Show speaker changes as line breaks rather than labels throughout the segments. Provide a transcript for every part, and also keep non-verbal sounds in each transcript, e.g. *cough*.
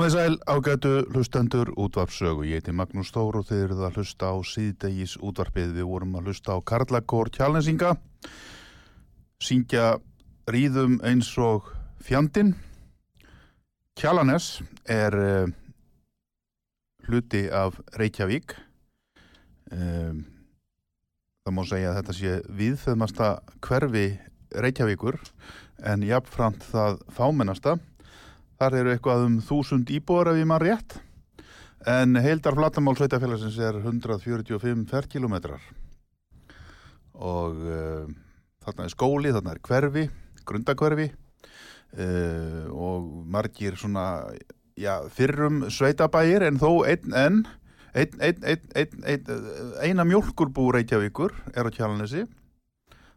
Komið sæl ágætu hlustendur útvarpsögu. Ég heiti Magnús Þór og þið eruð að hlusta á síðdegis útvarpið. Við vorum að hlusta á Karlakór Kjálnesinga, syngja Ríðum eins og fjandin. Kjálanes er uh, hluti af Reykjavík. Uh, það má segja að þetta sé viðföðmasta hverfi Reykjavíkur en jafnframt það fámennasta. Þar eru eitthvað um þúsund íbúar ef ég maður rétt. En heildar flatamál sveitafélagsins er 145 ferkilometrar. Og uh, þarna er skóli, þarna er hverfi, grundakverfi uh, og margir svona, já, fyrrum sveitabægir en þó einn enn, ein, ein, eina mjölkurbú Reykjavíkur er á Kjalanesi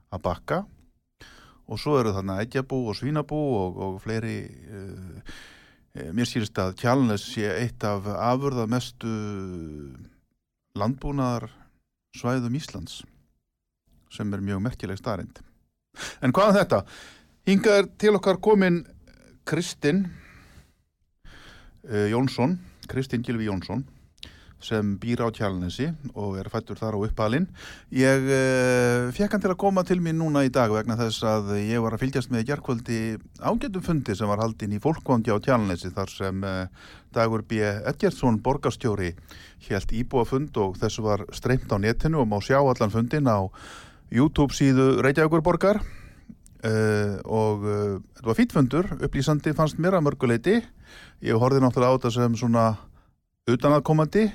að bakka og svo eru þarna eggjabú og svínabú og, og fleiri uh, mér sýrist að Kjálnes sé eitt af afurða mestu landbúnaðar svæðum Íslands sem er mjög merkileg starrend en hvað er um þetta? Hinga er til okkar komin Kristinn uh, Jónsson Kristinn Gilvi Jónsson sem býr á Kjálnesi og er fættur þar á uppalinn. Ég uh, fekk hann til að koma til mér núna í dag vegna þess að ég var að fylgjast með gerðkvöldi ágættum fundi sem var haldinn í fólkvangi á Kjálnesi þar sem uh, Dagur B. Edgertsson, borgarstjóri, helt íbúa fund og þessu var streymt á netinu og má sjá allan fundin á YouTube síðu Reykjavíkur borgar uh, og þetta var fítfundur, upplýsandi fannst mér að mörguleiti. Ég horfið náttúrulega á þetta sem svona utanaðkomandi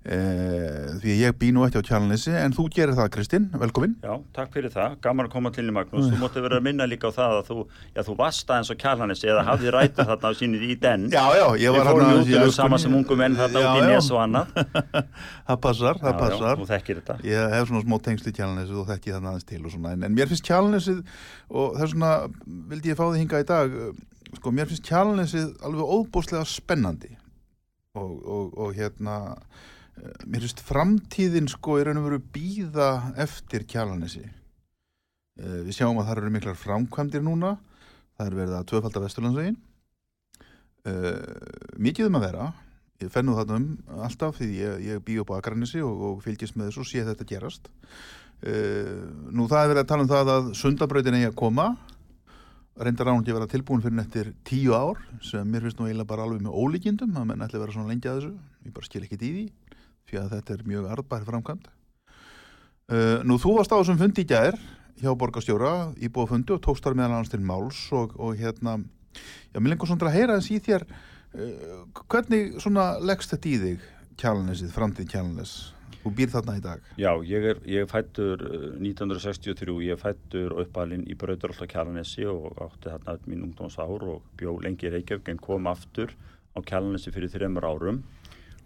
Eh, því ég bý nú ekki á Kjalanesi en þú gerir það Kristinn, velkomin.
Já, takk fyrir það, gaman að koma til í Magnús. Þú mótti vera að minna líka á það að þú já, þú varst aðeins á kjarlanis eða hafði rætið þarna á sínir í den.
Já, já, ég var
útilegu
í
sama
Öskunni.
sem ungum menn þarna út í nes og annað. *laughs*
Það passar, það passar.
þú þekkir þetta.
Ég hef svona smá tengsl í Kjalanesi og þekki þarna aðeins til og svona. En, en mér finnst Kjalanesið og það er svona, vildi ég fá þið hinga í dag eh, sko, mér finnst Kjalanesið alveg óbúslega spennandi. Og, og, og hérna mér finnst framtíðin sko raun og veru býða eftir Kjalanesi Eh, Við sjáum að það eru miklar framkvæmdir núna. Það er verið að tvöfalda Vesturlandsvegin uh, mikið um að vera. Ég fennu þarna um alltaf því ég, ég bý upp á Akranesi og, og fylgist með þessu og sé þetta gerast. Nú það er verið að tala um það að sundabrautin eigi að koma. Reyndar án ekki að vera tilbúin fyrir eftir tíu ár sem mér finnst nú eiginlega bara alveg með ólíkindum að menn ætli að vera svona lengi að þessu. Ég bara skil ekkit í því því að þetta er mjög arðbæri framkvæmd. Uh, Nú þú varst á þessum fundi í gær hjá borgarstjóra í búa fundi og tókst þar meðal annars til máls og, og hérna já, mér lengur svona að heyra þess í þér uh, hvernig svona leggst þetta í þig kjalanesið, framtíð kjalanes þú býr þarna í dag.
Já, ég er, ég er fættur uh, 1963, ég er fættur uppalinn í Brauturholta Kjalanesi og átti þarna öll mín ungdómsár og bjó lengi í Reykjavík en kom aftur á Kjalanesi fyrir þreymur árum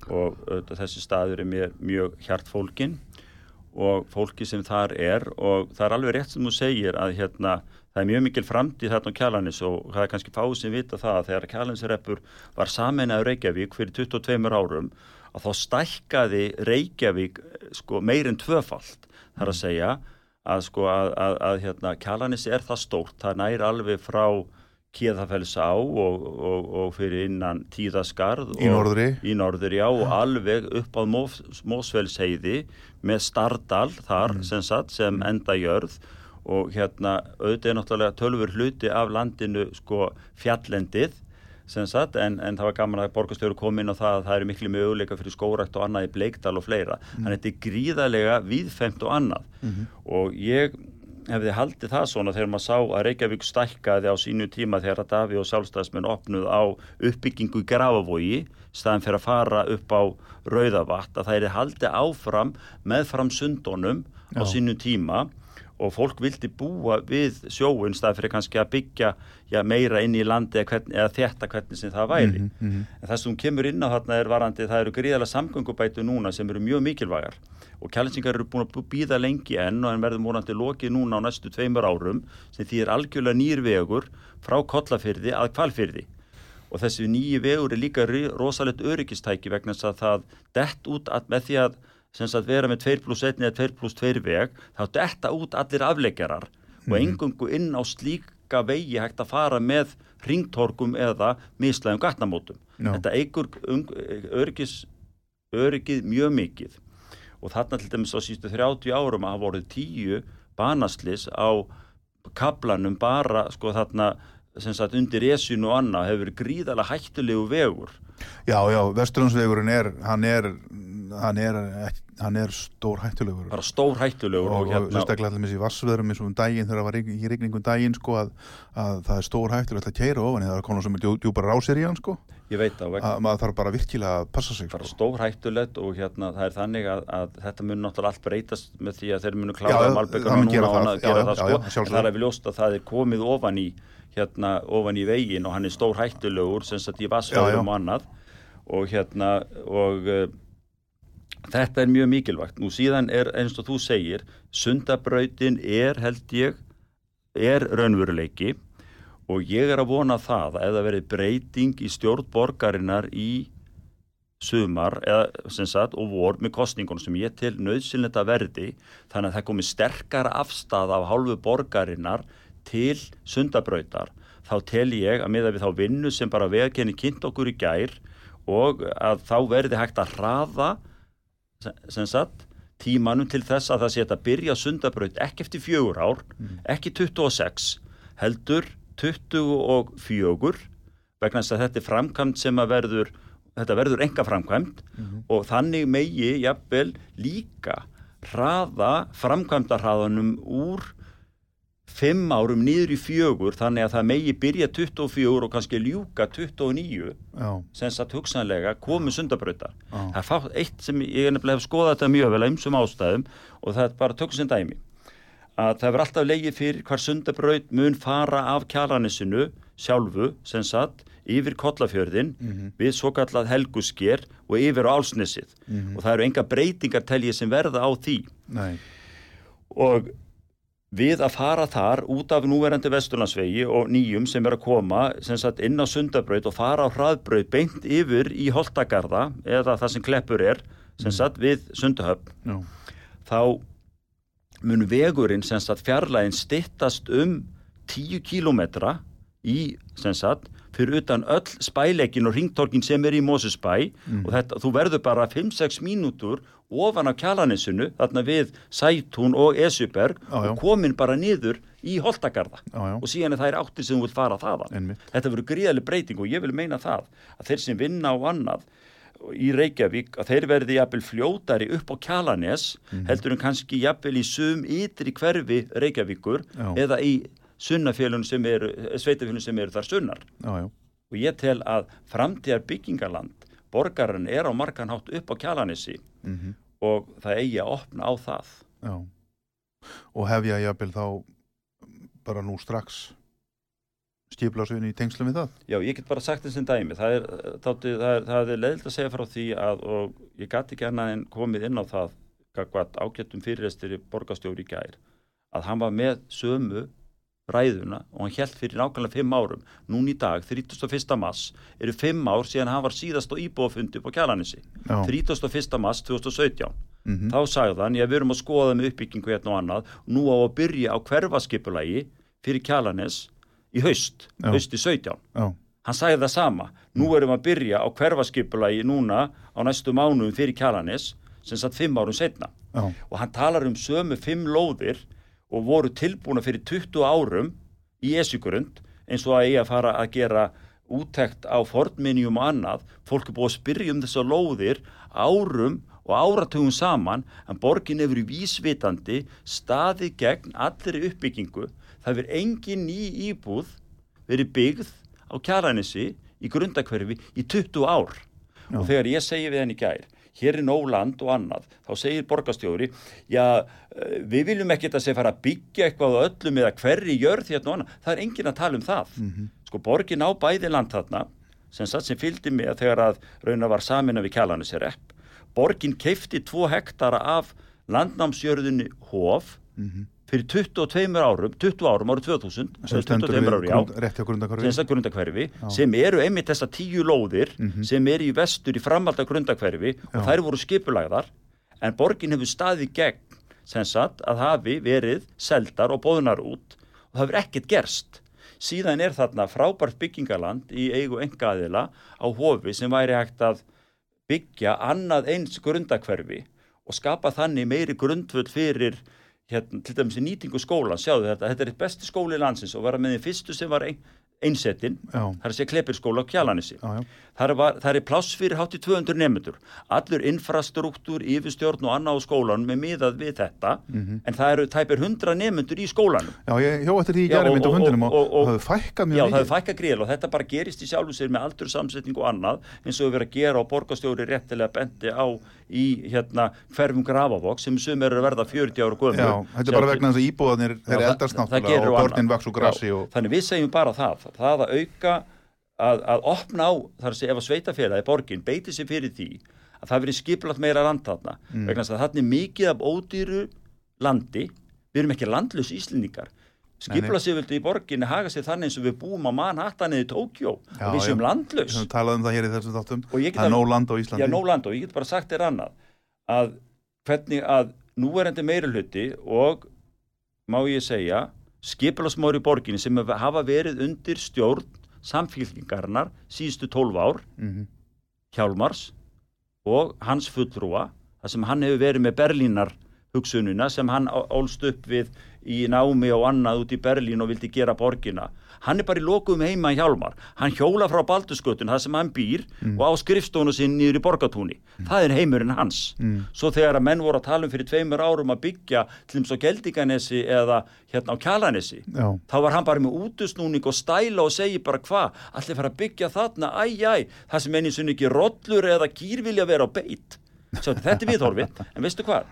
og auðvitað, þessi staður er mér mjög hjartfólkin og fólki sem þar er og það er alveg rétt sem þú segir að hérna það er mjög mikil framtíð þarna á Kjalanis og það er kannski fáið sem vita það að þegar Kjalanisreppur var sameinaður Reykjavík fyrir 22 árum að þá stækkaði Reykjavík sko meirinn tvöfalt þar að segja að sko að, að, að hérna Kjalanis er það stórt, það næri alveg frá Kíðafellsá og, og, og fyrir innan Tíðaskarð
Í norðri.
í norður, já, og alveg upp á Mósfellsheiði með Stardal þar sem, sagt, sem enda jörð. Og hérna auðvitað er náttúrulega tölfur hluti af landinu sko fjallendið sem sagt, en, en það var gaman að borgarstjóru kom inn á það að það eru miklu möguleika fyrir skórækt og annað í Bleikdal og fleira. Þannig að þetta er gríðarlega víðfemt og annað. Og ég hefði haldið það svona þegar maður sá að Reykjavík stækkaði á sínu tíma þegar að Daví og sjálfstæðismenn opnuð á uppbyggingu í Grafavogi staðan fyrir að fara upp á Rauðavatt að það er haldið áfram meðfram sundunum á sínu tíma og fólk vildi búa við sjóun staðan fyrir kannski að byggja já, meira inn í landi eða, hvern, eða þetta hvernig sem það væri. En það sem kemur inn á þarna er varandi það eru gríðalega samgöngubætu núna sem eru mjög mikilvægar. Og kælinsingar eru búin að býða lengi enn og en verður múnandi lokið núna á næstu tveimur árum sem því er algjörlega nýr vegur frá kollafyrði að kvalfyrði og þessi nýji vegur er líka rosalegt öryggistæki vegna þess að það dett út að, með því að sem sagt, vera með 2 pluss 1 eða 2 pluss 2 veg þá detta út allir afleggjarar og engungu inn á slíka vegi hægt að fara með ringtorkum eða mislægum gatnamótum.
Já.
Þetta eigur öryggið mjög mikið og þarna til dæmis á sístu 30 árum að hafa voruð 10 banaslis á kablanum bara sko þarna sagt undir esjun og annað hefur verið gríðalega hættulegu vegur.
Já, já, Vesturlandsvegurinn er hann er, hann er, hann er stór hættulegur.
Bara stór hættulegur
og,
og,
og
hérna
sérstaklega allir með þessi vassveðrum eins og um daginn þegar það var í rigningum daginn sko að, að það er stór hættulegt að keira ofan það er konar sem er djú, djúpar rásir í hann sko.
Ég veit það vegna
að maður þarf bara virkilega að passa sig
bara
sko.
stór hættulegt og hérna það er þannig að, að þetta mun náttúrulega allt breytast með því að þeir munu
það
malbygguna
mun
núna og annað gera það sko. en það er við ljóst að það er komið ofan í hérna ofan í vegin og hann er stór hættulegur sem sagt í vassfjöðum og annað. Og hérna og uh, þetta er mjög mikilvægt. Nú síðan er eins og þú segir sundabrautin er held ég er raunveruleiki. Og ég er að vona það að það verið breyting í stjórn borgarinnar í sumar eða sem sagt og vor með kostningunum sem ég til nöðsynlegt að verði þannig að það komi sterkar afstæða af hálfu borgarinnar til sundabrautar þá tel ég að miða við þá vinnu sem bara vegakenni kynnt okkur í gær og að þá verði hægt að hraða sem- sagt tímanum til þess að það sé að byrja sundabraut ekki eftir fjögur ár, ekki 26 heldur 24 vegna þess að þetta er framkvæmt sem að verður þetta verður enga framkvæmt og þannig megi jafnvel líka hraða framkvæmdarhraðanum úr fimm árum niður í fjögur þannig að það megi byrja 24 og kannski ljúka 29
já,
sem sagt hugsanlega komu sundabrauta
Já.
það er fátt eitt sem ég nefnilega hef skoðað þetta mjög vel að ymsum ástæðum og það er bara tökum sem dæmi. Að það verður alltaf legið fyrir hvar sundabraut mun fara af kjalarnissinu sjálfu sem sagt yfir kollafjörðin við svo kallað helgusker og yfir á álsnissið og það eru enga breytingar teljið sem verða á því.
Nei,
og við að fara þar út af núverandi Vesturlandsvegi og nýjum sem er að koma sem sagt inn á sundabraut og fara á hraðbraut beint yfir í Holtagarða eða það sem kleppur er sem sagt við sundahöfn
já,
þá mun vegurinn sem sagt fjarlægin stittast um 10 kílómetra í sem sagt fyrir utan öll spæleikin og ringtorkin sem er í Mósusbæ og þetta, þú verður bara 5-6 mínútur ofan á kjalanissinu þarna við Sætún og Esjuberg
Já, já.
og komin bara niður í Holtagarða.
Já,
og síðan er það er áttir sem þú vilt fara þaðan.
Einmitt,
þetta verður gríðaleg breyting og ég vil meina það að þeir sem vinna á annað í Reykjavík að þeir verði jafnvel fljótari upp á Kjalanes heldur en kannski jafnvel í sum ytri hverfi Reykjavíkur
Já.
eða í sunnafélun sem eru sveitafélun sem eru þar sunnar.
Já, já,
og ég tel að framtíðar byggingaland borgarinn er á margan hátt upp á Kjalanesi
mhm,
og það eigi að opna á það.
Já. Og hefja jafnvel þá bara nú strax stíplasvinni í tengslum við það?
Já, ég get bara sagt þessum dæmi. Það er, er, það er leiðilt að segja frá því að, og ég gati ekki annað en komið inn á það, hvað ágættum fyrirrestir í borgastjóri í gær, að hann var með sömu ræðuna og hann held fyrir nákvæmlega fimm árum. Nún í dag, 31. mars, eru fimm ár síðan hann var síðast á íbúafundi upp á Kjalanissi.
já,
31. mars 2017.
mhm,
Þá sagði hann, ég við erum að skoða með uppbyggingu hérna og annað, nú á að byrja á hverfaskipulagi fyrir Kjalanis í haust,
Já.
haust í 17
já,
hann sagði það sama, nú við að byrja á hverfaskipulagi núna á næstu mánuðum fyrir Kjalanis sem satt fimm árum setna
já,
og hann talar um sömu fimm lóðir og voru tilbúna fyrir 20 árum í Esjugrund eins og að eiga að fara að gera úttekt á fornminjum og annað. Fólk er búið að spyrja um þessar lóðir árum og áratugum saman en borgin hefur í vísvitandi staðið gegn allir uppbyggingu. Það verður engin ný íbúð verið byggð á kjalanissi í grundakverfi í 20 ár.
Já.
og þegar ég segi við henni gær hér er nóg land og annað. Þá segir borgastjóri já, eh, við viljum ekki þetta sé fara að byggja eitthvað á öllum eða hverri jörð hérna og annað. Það er enginn að tala um það. Sko borgin á bæði land þarna sem satt sem fylgdi með þegar að raunar var samina við kjalanissi repp. Borgin keifti 2 hektara af landnámsjörðunni Hof fyrir 22 árum 20 árum árið 2000
sem stendur
22
við
árum, já.
grund, rétti á grundakvarfi
þessar grundakverfi sem eru einmitt þessar tíu lóðir
Mhm.
sem eru í vestur í framvalda grundakverfi og þær voru skipulagðar en borgin hefur staðið gegn sem sagt að hafi verið seldar og bóðunar út og það hefur ekkert gerst. Síðan er þarna frábært byggingaland í eigu engaðila á hofi sem væri hægt að byggja annað eins grundakverfi og skapa þannig meiri grundvöld fyrir hérna, til dæmis í nýtingu skólan, sjáðu þetta, þetta er eitt besti skóli landsins og var með því fyrstu sem var ein, einsettin,
Já.
það er að segja klepirskóla á Kjalanissi.
já, já,
Það er, var, það pláss fyrir hátt í 200 nefnendur. Allur infrastruktúr, yfirstjórn og annað á skólanum er miðað við þetta, en það eru tæpir 100 nefnendur í skólanum.
já, ég hjó eftir því í
Já,
gæri
og-
mynd á
og-
fundinum og,
og- og-
það
Já,
mjög
það er
mikið
fækka gríl og þetta bara gerist í sjálfu sér með aldur samsetning og annað eins og við verðum að gera og borgarstjóri réttilega bendi á í hérna hverfum grafavokk sem sum eru að verða 40 ára gömur.
já, þetta er bara vegna þess að íbúðanir
Já,
eldast náttúrulega og börnin vaks úr grassi og
Þannig við segjum bara það, það að auka, að, að opna á, þar segja ef að sveitafélagi borgin beiti sér fyrir því að það verið skipulagt meira land þarna,
Mm.
vegna þess að þarna er mikið af ódýru landi, við erum ekki landlaus íslendingar. Skipulagsiföldu í borginni haga sér þannig eins og við búum á Manhattan eða í Tókjó og við séum landlaus.
um það hér í þessum þáttum.
Og ég get
það er
að-
nóg land á Íslandi.
Já, Nóland og ég get bara sagt þér annað að hvernig að núverandi meiri hluti og má ég segja skipilagsmóri borginni sem hafa verið undir stjórn samfélkingarnar síðustu 12 ár
Mhm.
Hjálmars og hans fullrúa þar sem hann hefur verið með Berlínar hugsununa sem hann á- ólst upp við í námi og annað út í Berlín og vildi gera borgina. Hann er bara í lokum heima í Hjálmar. Hann hjóla frá Baldurskötun það sem hann býr og á skrifstónu sinn niður í borgatúni það er heimurinn hans. Svo þegar að menn voru að tala um fyrir tveimur árum að byggja til þess á Geldinganesi eða hérna á Kjalanesi
Já.
þá var hann bara með útusnúning og stæla og segi bara hvað, allir fara að byggja þarna? Æj, æj, það sem einu sinni ekki rollur eða kýr vilja vera á beitt Svo, þetta er viðhorfið, en veistu hvað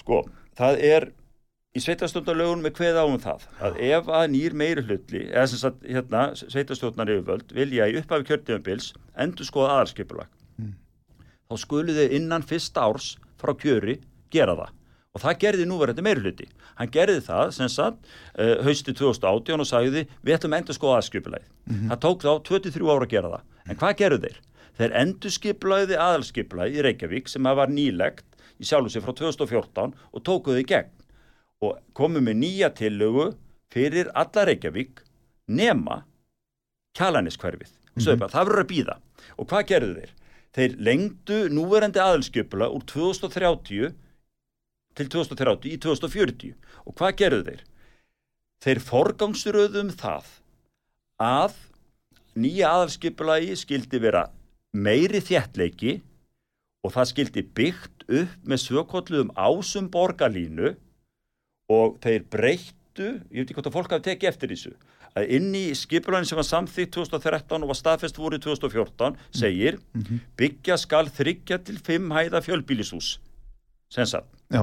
sko, það er í sveitarstjórnarlögunum er kveð á um það að ef að nýr meiri hlutli eða sem sagt, hérna, sveitarstjórnar yfirvöld vilja í upphafi kjörtíðanbils endur skoða aðalskipulag þá skulu þau innan fyrsta árs frá kjöri gera það. Og það gerði núverandi meiri hluti hann gerði það sem sagt uh, hausti 2018 og sagði við ætlum endur skoða aðalskipulagið. Það tók þá 23 ára að gera það. En hvað gerðu þeir? Þeir endur skipulagiði aðalskipulagið í Reykjavík sem að var nýlegt í sjálfu sig frá 2014 og tókuðu í gegn. Og komu með nýja tillögu fyrir alla Reykjavík nema kjalaniskverfið og sögðu bara, það verður að býða og hvað gerðu þeir? Þeir lengdu núverandi aðalskipula úr 2030 til 2030 í 2040 og hvað gerðu þeir? Þeir forgangsröðum það að nýja aðalskipulagi skildi vera meiri þjættleiki og það skildi byggt upp með sökolluðum ásum borgarlínu og þeir breyttu, ég veit ekki hvort að fólk hafi tekið eftir þessu, að inn í skipulagin sem var samþýtt 2013 og var staðfest voru 2014 segir byggja skal þryggja til fimm hæða fjölbýlishús sem sagt
Já.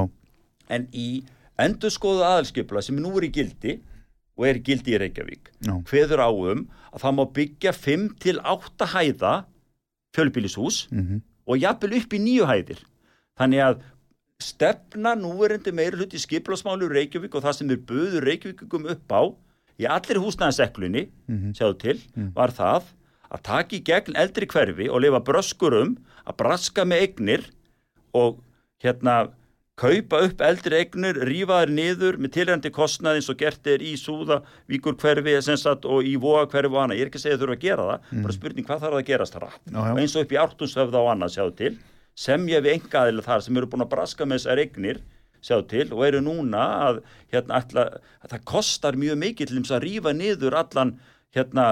en í endurskoðu aðalskipula sem nú er í gildi og er í gildi í Reykjavík
Já.
hveður á um að það má byggja 5 til 8 hæða fjölbýlishús
Mhm.
Og jafnvel upp í nýju hæðir þannig að stefna núverandi meiri hluti skipulasmálu Reykjavík og það sem er buður Reykjavíkum upp á í allir húsnæðaseklunni
Mhm.
sjáðu til, var það að taka í gegn eldri hverfi og lifa bröskurum að braska með eignir og hérna kaupa upp eldri eignir, rífa þær niður með tilhændi kostnað eins og gert er í Súða, Víkur hverfi sagt, og í Voga hverfi og annað. Ég er ekki að segja að þurfa að gera það, bara spurning hvað þarf að gerast rætt.
Já, já.
Og eins og upp í ártunshöfða og annað sjáðu til, semja við engaðilega þar sem eru búin að braska með þessar eignir sjáðu til og eru núna að, hérna, ætla, að það kostar mjög mikið til þess að rífa niður allan hérna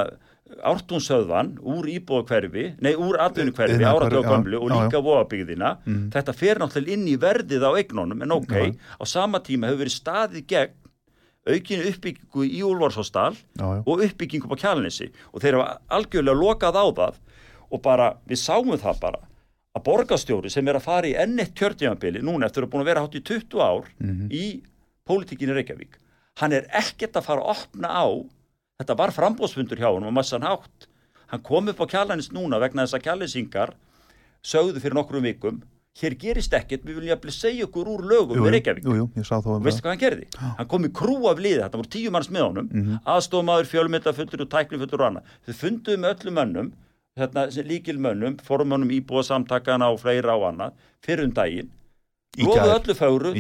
ártúnshöðvan úr íbúðakverfi, nei úr atvinnukverfi,
Iðnaðarhverfi,
áratöðu
já,
gömlu og líka voðabyggðina þetta fer náttúrulega inn í verðið á eignunum en ok,
Já.
á sama tíma hefur verið staðið gegn aukinu uppbyggingu í
já.
og uppbyggingu á kjálnissi og þeir hafa algjörlega lokað á það og bara, við sáum það bara að borgarstjóri sem er að fara í enn eitt kjörtímanbili núna eftir að búin að vera hátt í 20 ár í pólitíkinni Reykjavík hann er ekkert að fara að opna á þetta var frambóðsfundur hjá hann og massan hátt hann kom upp á kjalanis núna vegna þess að kjalisingar sögðu fyrir nokkrum vikum hér gerist ekkert, við viljum jafnvel segja okkur úr lögum
Jú,
við Reykjavík
jú, jú, um
og veistu hvað hann gerði? Hann kom í krú af liði, þetta voru tíu manns með honum mm. -hmm. aðstofmaður, fjölmyndafullur og tæknifullur og annað. Þau funduðu með öllum mönnum hérna, líkil mönnum, formönnum íbúa samtakana og fleira og annað fyrir um daginn
Gær.
öllu fáru,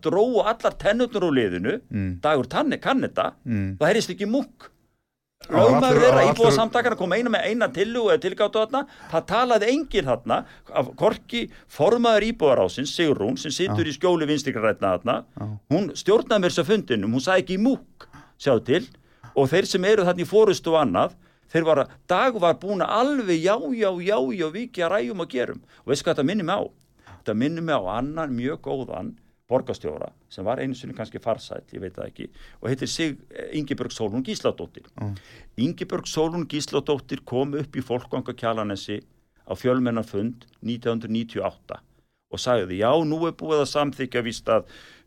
dróu allar tennutnur úr liðinu.
Mm.
dagur tanni, kann þetta
Mm.
það heyrist ekki lögmaður
allur-
þeirra
allur-
samtakana kom eina með eina tillu eða tilgáttu þarna, það talaði enginn þarna af korki formaður íbúarásins, Sigrún, sem situr í skjóli vinstikrætna þarna, hún stjórnaði mér að fundinum, hún sagði ekki múkk sjáðu til, og þeir sem eru þarna í fórustu og annað, þeir var að dag var búin að alveg já, já, já, já vikja ræjum og gerum, og veist hvað þetta minnir mig á þetta minnir mig á annan mjög góðan borgarstjóra sem var einu sinni kannski farsæll, ég veit það ekki og heitir sig Ingibjörg Sólún Gísladóttir
Mm.
Ingibjörg Sólún Gísladóttir kom upp í fólkvanga kjalanesi á fjölmennafund 1998 og sagði já, nú er búið að samþykja víst að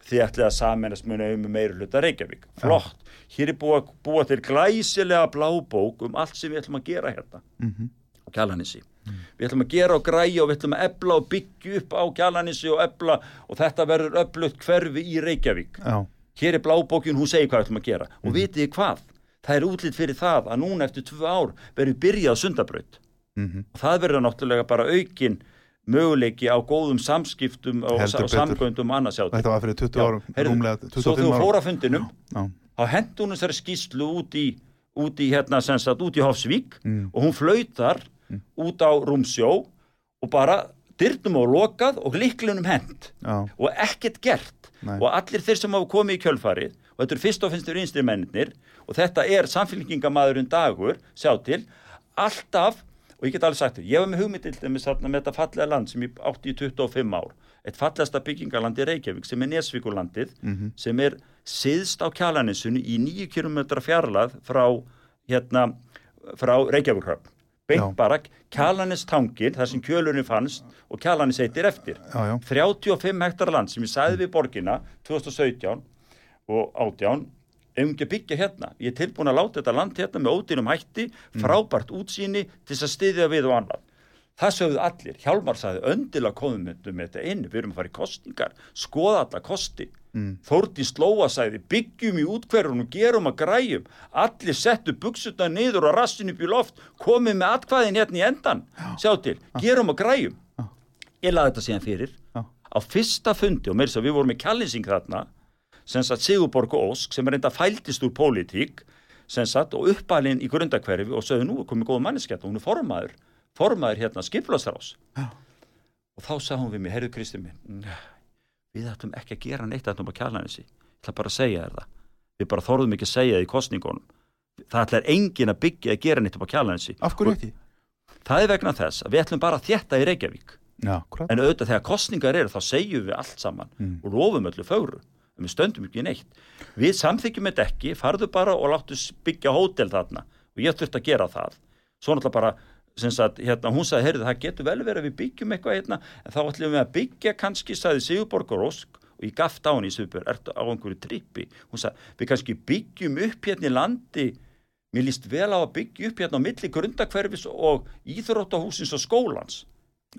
þið ætlið að samennast muni um meiri hluta Reykjavík. Flott. Hér er búið að búa til glæsilega blábók um allt sem við ætlum að gera hérna
Mhm.
á Kjalanissi. Við ætlum að gera og græja og við ætlum að ebla og byggja upp á Kjalanissi og ebla og þetta verður öflugt hverfi í Reykjavík.
Já,
Hér er blábókin, hún segir hvað við ætlum að gera. Og vitið þið hvað? Það er útlýtt fyrir það að núna eftir tvö ár verður byrjað sundabraut.
Mhm.
Og það verður náttúrulega bara aukin möguleiki á góðum samskiptum og, og samgöndum og til.
þetta var fyrir 20 árum,
heyrðu,
rúmlega
Svo
25
þú
árum.
fór að fundinum,
Já,
þá hendur hún þessari skýslu út í, út í hérna sagt, út í Hofsvík
Mm.
og hún flautar út á Rúmsjó og bara dyrnum og lokað og liklunum hend
Já,
og ekkert gert.
Nei.
og allir þeir sem hafa komið í kjölfarið og þetta eru fyrst og finnst vinstri mennir og þetta er samfélkingamæðurinn dagur sjá til, alltaf og ég get alveg sagt þér, ég var með hugmyndil með, þetta fallega land sem ég átti í 25 ár. Eitt fallegasta byggingaland í Reykjavík sem er Nesvíkulandið
Mhm.
sem er siðst á kjalaninsunni í 9 km fjarlað frá hérna, frá Reykjavíkurhöfn beint
Já.
bara kjalanistangin þar sem kjölurinn fannst og kjalanis heitir eftir.
Já, já,
35 hektar land sem ég sagði við borgina 2017 og 18 ef ekki að byggja hérna? Ég er tilbúin að láta þetta land hérna með ódýrum hætti frábært útsýni til þess að styðja við og annað. Það sögðu allir, Hjálmar sagði öndilega komum með þetta inn, við erum að fara í kostningar skoða alla kosti
Mm.
Þórti Slóa sagði byggjum í útkverjunum, gerum að græjum. Allir settu buksutna niður og rassin upp í loft, komið með atkvæðin hérna í endan, sjá til, gerum að græjum. Ég laði þetta síðan fyrir.
Já.
á fyrsta fundi og þess að við vorum með kjallinsing þarna sem sagt Sigurborg Ósk sem er reynda fæltist úr pólitík sem sagt og uppalinn í grundakverfi og sögðu nú komið góð manneskjætt og hún er formaður formaður hérna skiplasrás og þá sagði hún við mig, heyrðu Kristi minn við ætlum ekki að gera neitt ætlum að kjalla henni ég ætla bara að segja þér það. Við bara þorðum ekki að segja það í kostningunum það ætlar engin að byggja að gera neitt upp á kjalla henni
af hverju ekki?
það er vegna þess að við ætlum bara að þétta í Reykjavík.
Já,
en auðvitað þegar kostningar eru þá segjum við allt saman
Mm.
og lofum öllu fögru. En við stöndum ekki neitt. Við samþykjum þetta ekki, farðu bara og láttu byggja hótel þarna. Og ég þurft að gera það. Svo náttúrulega bara sagt, hérna, hún sagði, heyrðu, það getur vel verið að við byggjum eitthvað hérna, en þá ætlum við að byggja kannski, sagði Sigurborgar Ósk og ég gaf á henni í Suðbjörn, ertu á einhverju trippi? Hún sagði, við kannski byggjum upp hérna í landi. Mér líst vel á að byggja upp hérna á milli grundakverfis og íþróttahúsins og skólans.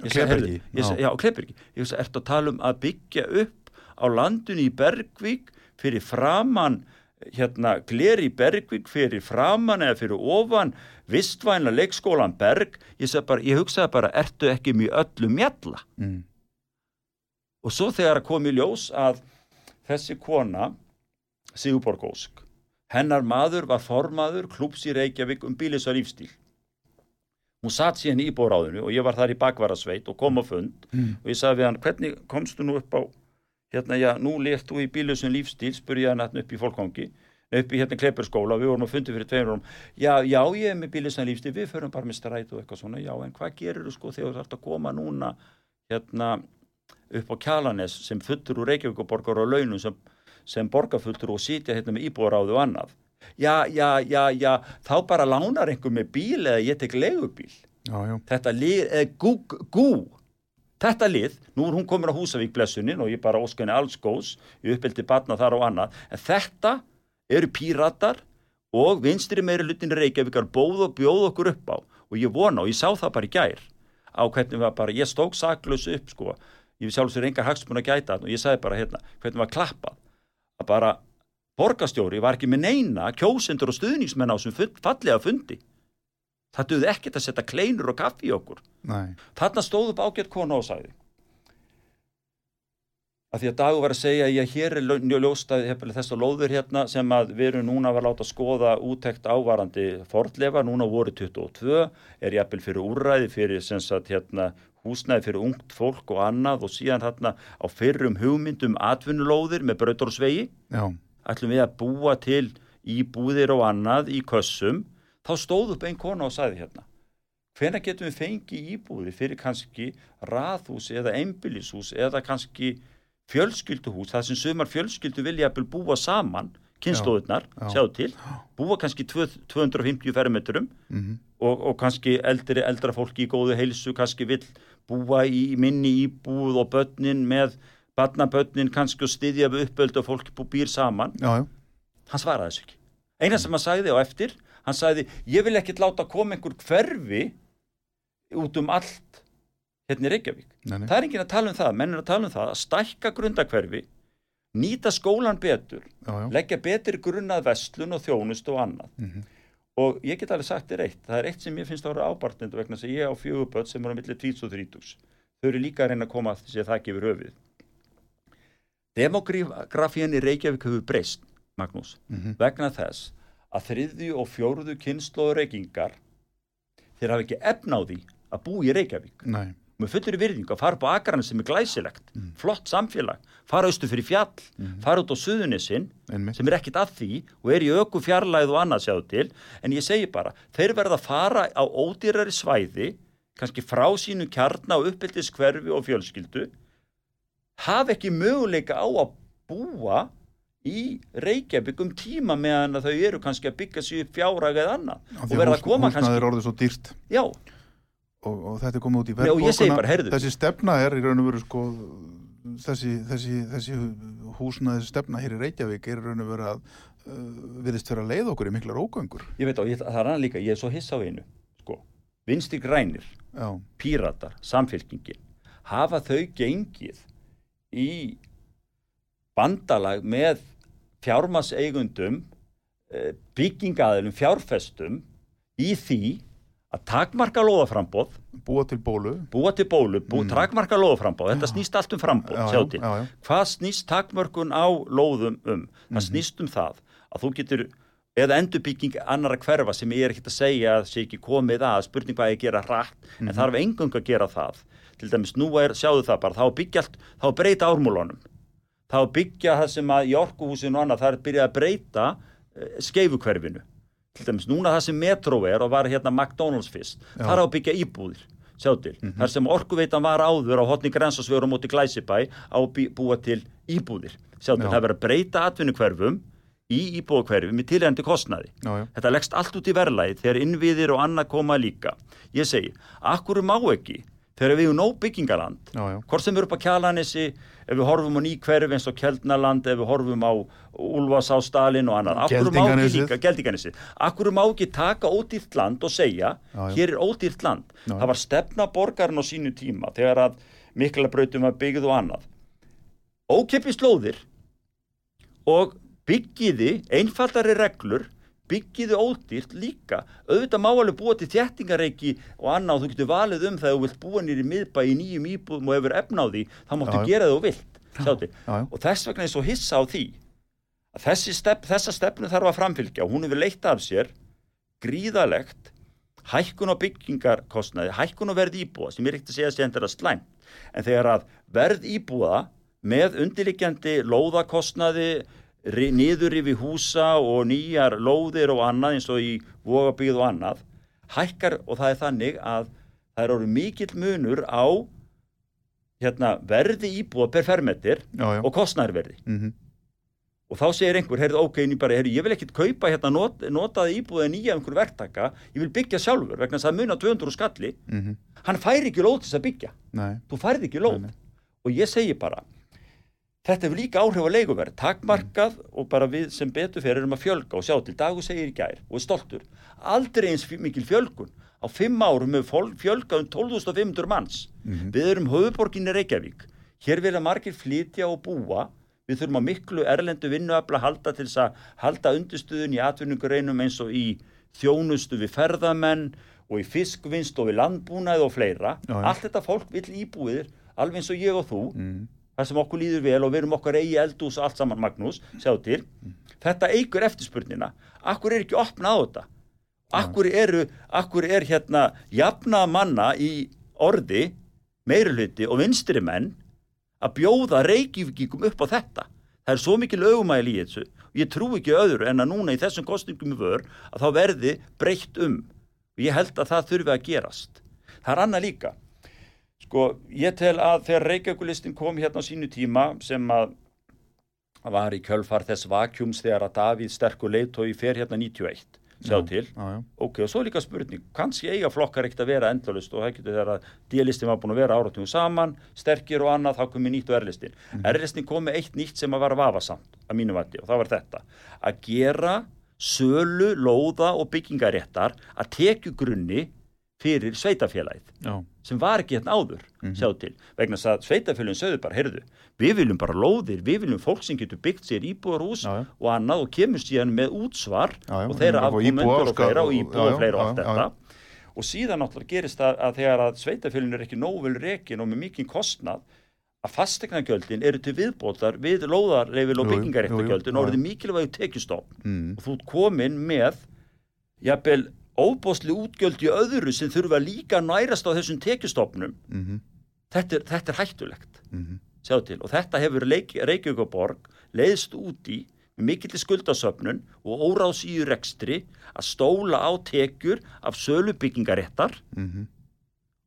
Ég sagði,
já.
já, Kleibergi ég sagði, ertu að tala um að byggja upp á landunni í Bergvík fyrir framann hérna gleri Bergvík fyrir framann eða fyrir ofan vistvæna leikskólan Berg ég, bara, ég hugsaði bara, ertu ekki mjög öllu mjalla
Mm.
og svo þegar kom í ljós að þessi kona Sigurborg Ósk hennar maður var formaður klúps í Reykjavík um bílis og lífstíl hún satt síðan í bóráðinu og ég var þar í bakvarasveit og kom á fund
Mm.
og ég sagði við hann, hvernig komstu nú upp á hérna, já, nú lért þú í bílusum lífstíl spurði hann hérna upp í fólkvangi upp í hérna Kleiperskóla, við vorum að fundi fyrir tveimur já, já, ég er með bílusum lífstíl við förum bara með stræt og eitthvað svona. Já, en hvað gerir þú sko þegar þú þarfst að koma núna hérna upp á Kjalanes sem fullur úr Reykjavíkuborgar og launum sem, sem borgarfullur og sitja hérna með íbúðaráðu og annað? Já, já, já, já þá bara lánar einhver með bíl eða ég tek legubíl
Já, já,
þetta lið er gú, gú þetta lið, nú er hún komin á Húsavík blessunin og ég bara óska henni alls góðs ég uppeldi batna þar og annað. En þetta eru píratar og vinstri meiri lutin Reykjavíkar bóð og bjóð okkur upp á. Og ég vona og ég sá það bara í gær á hvernig var bara, ég stók saklaus upp sko, ég sjálf sér engar hagsmun að gæta og ég sagði bara hérna, hvernig var klappað? Að bara borgastjóri var ekki með neina kjósendur og stuðningsmenn á sem fallega fundi það duði ekkert að setja kleinur og kaffi í okkur.
Nei,
þarna stóð upp ágætt kona og sagði að því að dagur var að segja að hér er ljó- ljóst að hefði þess að lóður hérna sem að við erum núna að láta skoða útekt ávarandi fordlefa, núna voru 22 er jafnvel fyrir úrræði fyrir sem sagt hérna húsnæði fyrir ungt fólk og annað og síðan hérna á fyrrum hugmyndum atvinnulóðir með brautur og svegi.
Já,
ætlum við að búa til íbúðir og annað í kössum þá stóð upp einn kona og sagði hérna hvenær getum við fengið íbúðir fyrir kannski raðhús eða einbýlishús eða kannski fjölskylduhús, það sem sumar fjölskyldu vilja að búa saman
já.
sjáðu til búa kannski tvö- 250 fermetrum
mhm,
og, og kannski eldri, eldra fólki í góðu heilsu kannski vill búa í minni íbúð og börnin með barnabörnin kannski og styðja við uppöld og fólk bú- býr saman.
Já, já,
hann svaraði þessu ekki. Eina sem hann sagði á eftir hann sagði ég vil ekkert láta koma einhver hverfi út um allt hérna í Reykjavík.
Nei, nei,
það er enginn að tala um það, menn er að tala um það að stækka grundakverfi nýta skólan betur
já, já,
leggja betur grunnað vestlun og þjónust og annað.
Mhm,
og ég get alveg sagt þér eitt það er eitt sem ég finnst að vera ábartnind vegna að ég á fjöguböld sem eru á milli 20 og 30 þau eru líka að reyna að koma að þessi það gefur höfuð demografían í Reykjavík hefur breyst Magnús,
mhm,
vegna þess að þriðju og fjóruðu kynnslóður reykingar þeir hafa ekki efna á því að bú í Reykjavík.
Nei,
með fullir virðingu að fara upp á Akranes sem er glæsilegt, flott samfélag fara austu fyrir fjall, fara út á Suðunisinn
Einmitt.
sem er ekkit að því og er í öku fjarlæð og annað sjáðu til. En ég segi bara, þeir verða að fara á ódýrari svæði kannski frá sínu kjarna og uppbyldis hverfi og fjölskyldu hafa ekki möguleika á að búa í Reykjavík um tíma meðan þau eru kannski að byggja upp fjárag eða annað og verða að koma kannski
er orðið svo dýrt.
Já,
og, og þetta er komið út í
heyrðu.
þessi stefna er í raun og veru sko þessi, þessi, þessi húsnaði stefna hér í Reykjavík er í raun og veru að uh, viðist vera leið okkur í miklar ógöngur.
Ég veit á, ég, það er annað líka ég er svo hissa á einu, sko. Vinstri grænir,
já,
píratar, samfélkingin hafa þau gengið í bandalag með fjármaseigundum byggingaðilum, fjárfestum í því að takmarka loðaframbóð
búa til bólu.
Búa til bólu, bú, takmarka lóðframbóð þetta snýst allt um frambóð,
Já, já, já, já.
hvað snýst takmörkun á lóðum um? Það
Mhm.
snýst um það að þú getur eða endurbygging annara hverfa sem ég er ekkert að segja að sé ekki komið að spurning hvað ég gera hratt
Mhm.
en þarf engung að gera það. Til dæmis nú er, sjáðu það bara, þá að byggja allt þá breyta ármúlunum þá byggja það sem að í orkuhúsinu og annað það er að byrja að breyta skeifukverfinu. Til dæmis núna það sem Metro er og var hérna McDonalds fyrst
Já.
það er á að byggja íbúðir. Sjá til,
Mhm.
þar sem orkuveitan var áður á hotni grensasvegur og móti glæsibæ á að búa til íbúðir. Sjá til,
Já.
það verður að breyta atvinnukverfum í íbúðakverfum í tilhengandi kostnaði.
Já,
þetta leggst allt út í verðlæði þegar innviðir og annað koma líka. Ég segi, akkur má ekki þegar við erum nóg byggingaland
já, já.
hvort sem við erum upp á Kjalanissi ef við horfum á ný hverfi eins og Kjeldnaland ef við horfum á Úlfasá Stalin og annað, akkur má ekki líka Geldinganissi, akkur má ekki taka ódýrt land og segja,
Já,
hér er ódýrt land. Það var stefna borgarinn á sínu tíma þegar að mikla brautum var byggð og annað. Ókeppi slóðir og byggiði einfaldari reglur byggiði ódýrt líka. Auðvitað má alveg búa til þjættingareiki og annað og þú getur valið um það og þú vilt búa nýri miðbæ í nýjum íbúðum og hefur efna á því þá máttu gera það og vilt og þess vegna er svo hissa á því að þessi step, þessa stefnu þarf að framfylgja. Og hún hefur leitt af sér gríðalegt hækkun á byggingarkostnaði, hækkun á verð íbúða sem er ekkert að segja að segja endur að slæm en þegar að verð íbúða með undirliggjandi lóðakostnaði ri- niður yfir húsa og nýjar lóðir og annað eins og í vogabíð og annað hækkar og það er þannig að það er orðið mikill munur á hérna, verði íbúða per fermetir og kostnæðarverði
Mhm.
og þá segir einhver, heyrðu, ok, bara, heyrðu, ég vil ekkit kaupa hérna not, notaði íbúðið nýja einhver verktaka, ég vil byggja sjálfur vegna það muna 200 skalli
Mhm.
hann færi ekki lóð til þess að byggja
Nei,
þú færði ekki lóð
nei.
og ég segi bara þetta hefur líka áhrif á leiguverð takmarkað og bara við sem betur fyrir erum að fjölga. Og sjá til dagu segir í gær og er stoltur, aldrei eins mikil fjölgun. Á fimm árum hefur fjölgað um 12.500 manns.
Mhm.
við erum höfuborginni Reykjavík. Hér vilja margir flytja og búa. Við þurfum að miklu erlendu vinnuafla halda til þess að halda undirstuðun í atvinningureinum eins og í þjónustu við ferðamenn og í fiskvinst og við landbúnaði og fleira. Allt þetta fólk vill íbúið alveg eins og ég og þú.
Mhm.
Þar sem okkur líður vel og við erum okkar eigi eldús allt saman Magnús, sjá til. Þetta eigur eftirspurnina. Akkur er ekki opnað á þetta? Akkur eru, akkur er hérna jafna manna í orði meiruluti og vinstri menn að bjóða reykjvíkingum upp á þetta? Það er svo mikil augumæli í þessu. Og ég trú ekki öðru en að núna í þessum kostningum vör að þá verði breytt um. Og ég held að það þurfi að gerast. Það er annað líka Sko, ég tel að þegar Reykjavíkulistin kom hérna á sínu tíma sem að var í kjölfar þess vakjums þegar að Davíð sterkur leitói fer hérna 91, sjá
Já,
til.
Já, já.
Ok, og svo líka spurning, kannski eiga flokkar ekkert að vera endalust og það getur þegar að díalistin var búin að vera áratugum saman, sterkir og annað, þá komið nýtt og erlistin. Mm. Erlistin kom með eitt nýtt sem að var vafasamt að mínu vati og það var þetta, að gera sölu, lóða og byggingaréttar að tekju grunni fyrir sveitafélagið sem var ekki hérna áður, sjá til vegna að sveitafélagin sögðu bara, heyrðu við viljum bara lóðir, við viljum fólk sem getur byggt sér
já.
og annað og kemur síðan með útsvar
Já, já,
og þeirra afkomendur og fleira og íbúð og fleira og allt þetta. og síðan náttúrulega gerist það að þegar að sveitafélagin er ekki nógu vel rekin og með mikinn kostnað að fastegnagjöldin eru til viðbótar við lóðarleifil og byggingaréttagjöldin og orðið mikilvæg tekjustofn.
Mm.
og þú komin með jafnvel óbóðsli útgjöld í öðru sem þurfa líka nærast á þessum tekjustofnum.
Mhm,
þetta er, þetta er hættulegt.
Mhm,
sjá til. Og þetta hefur Reykjavík og Borg leiðst út í með mikill skuldasöfnun og óráðsýður rekstri að stóla á tekjur af sölu byggingaréttar
mhm.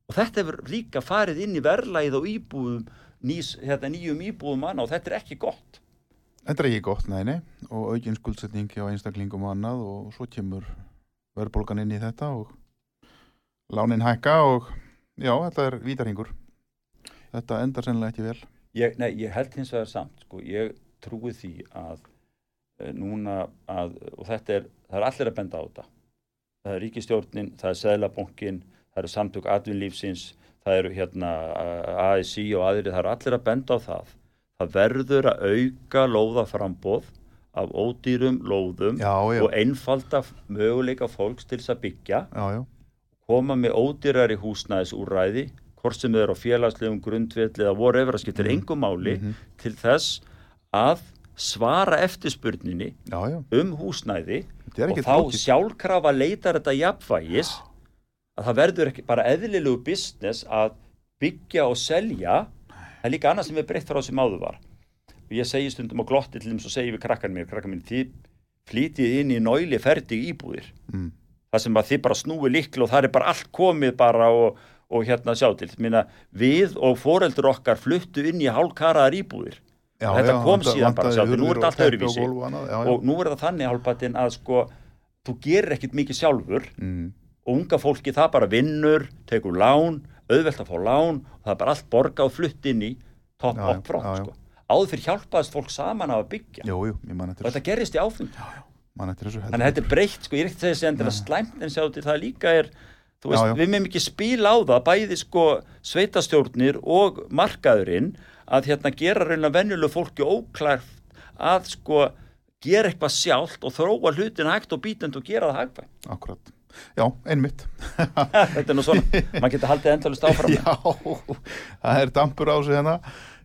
og þetta hefur líka farið inn í verðlæð og íbúðum nýs, hérna, nýjum íbúðum manna og þetta er ekki gott.
Þetta er ekki gott, nei, og aukin skuldsetning hjá einstaklingum og annað og svo kemur verðbólgan inn í þetta og lánin hækka og já, þetta er vítarhingur. Þetta endar sennilega ekki vel.
ég, nei, ég held hins vegar samt sko, ég trúi því að e, núna að og þetta er, það er allir að benda á þetta það er ríkistjórnin, það er Seðlabankin það eru samtök atvinnlífsins það eru hérna ASI og aðri, það eru allir að benda á það það verður að auka lóðaframbóð af ódýrum lóðum
Já, já,
og einfalda möguleika fólks til þess að byggja.
Já, já,
koma með ódýrari húsnæðisúræði hvort sem þau eru á félagslegum grundvill eða voru efra skiptir
Mhm.
engum máli
Mhm.
til þess að svara eftirspurninni um húsnæði og þá
flókið.
sjálfkrafa leitar þetta jafnvægis að það verður ekki bara eðlilegu business að byggja og selja. Það er líka annað sem er breytt frá sem áður var og ég segi stundum á glotti til þeim svo segi við krakkan mér, krakkan mér þið flítið inn í náli ferdig íbúðir
Mm.
það sem að þið bara snúi líklu og það er bara allt komið bara og, og hérna sjá til Minna, við og foreldur okkar fluttu inn í hálfkaraðar íbúðir
Já,
þetta
já,
kom síðan bara, sjáðu, nú er þetta allt öðruvísi.
og annað, já,
og nú er það þannig hálfbatinn að sko þú gerir ekkit mikið sjálfur
Mm.
og unga fólki það bara vinnur tekur lán, auðvelt að fá lán og það er bara allt borga og flutt inn í top
Já, já,
up front
já, já.
sko. Áður fyrir hjálpaðist fólk saman á að byggja.
Jú, jú,
og þetta gerist í áfengi þannig að þetta er breytt, sko, ég er ekki að segja að þetta er slæmt en sjá til það líka er veist,
Já,
við meðum ekki spila á það bæði sko sveitastjórnir og markaðurinn að hérna gera raun að venjulegu fólki óklært að sko gera eitthvað sjálft og þróa hlutin hægt og bítend og gera það hægvægt
Akkurat, já, einmitt. *laughs*
Þetta er nú svona, maður getur haldið endalust áfram. *laughs*
Já, það er dampur á sig hérna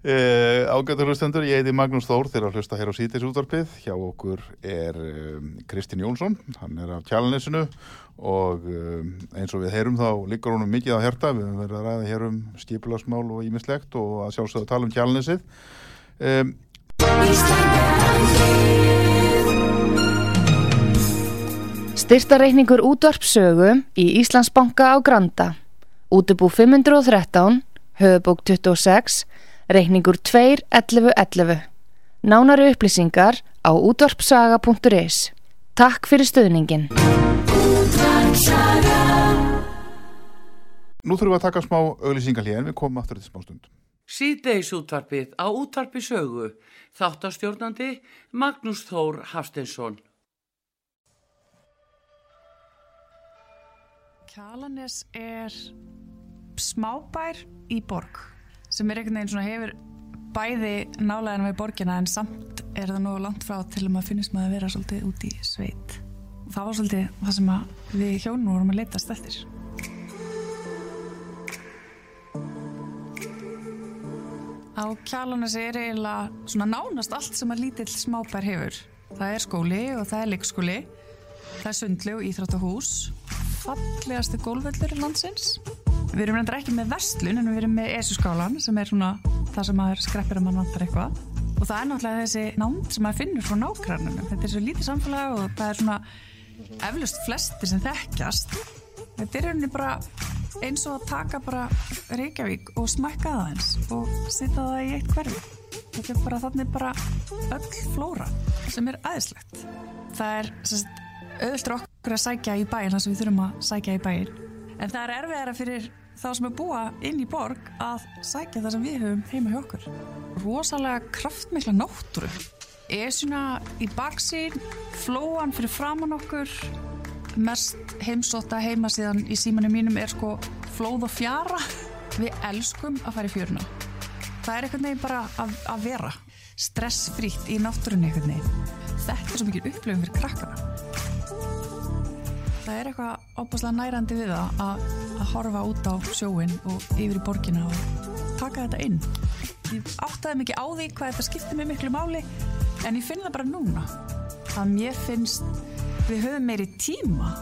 uh, Ágættur hlustendur, ég heiti Magnús Þór þegar að hlusta hér á sítis útvarpið hjá okkur er um, Kristinn Jónsson hann er af kjálnesinu og um, eins og við heyrum þá liggur honum mikið á herta, við höfum verið að ræða hér um skipulasmál og ímislegt og að sjálfsögða að tala um kjálnesið um,
Styrtareikningur útvarpsögu í Íslandsbanka á Granda. Útubú 513, höfubók 26, reikningur 2.11.11. Nánari upplýsingar á útvarpsaga.is. Takk fyrir stöðningin.
Nú þurfum við að taka smá auglýsingalíð en við komum aftur til smá stund
Síðdeis útvarpið á útvarpi sögu. Þáttastjórnandi Magnús Þór Hafsteinsson.
Kjalanes er smábær í borg sem er einhvern veginn svona hefur bæði nálæðina við borgina en samt er það nú langt frá til að maður finnist maður að vera svolítið út í sveit. Og það var svolítið það sem við hjónum vorum að leitast eftir. Á Kjalanesi er eiginlega svona nánast allt sem að lítill smábær hefur. Það er skóli og það er leikskóli, það er sundlu og íþróttahús, fallegasti gólvöllur í landsins. Við erum reyndar ekki með vestlun en við erum með esuskálan sem er svona það sem maður skreppir að mann vantar eitthvað. Og það er náttúrulega þessi nánd sem maður finnur frá nákvæmnum. Þetta er svo lítið samfélag og það er svona eflust flestir sem þekkjast. Þetta er rauninni bara eins og að taka bara Reykjavík og smækka það eins og setja það í eitt hverfi. Þetta er bara þannig bara öll flóra sem er aðeinslegt. Það er auðvitað okkur að sækja í bæin þar sem við þurfum að sækja í bæin. En það er erfiðara fyrir þá sem er búa inn í borg að sækja það sem við höfum heima hjá okkur. Rosalega kraftmikla náttúru. Esuna í baksín, flóan fyrir framann okkur, mest heimsóta heimasíðan í símanum mínum er sko flóð og fjara. Við elskum að fara í fjöruna. Það er einhvern veginn bara að, að vera stressfrítt í náttúrunni einhvern veginn. Þetta er svo mikið upplifum fyrir krakkana. Það er eitthvað opaslega nærandi við það að, að horfa út á sjóin og yfir í borgina og taka þetta inn. Ég áttaði mikið á því hvað þetta skiptir mig miklu máli en ég finn það bara núna að mér finnst við höfum meiri tíma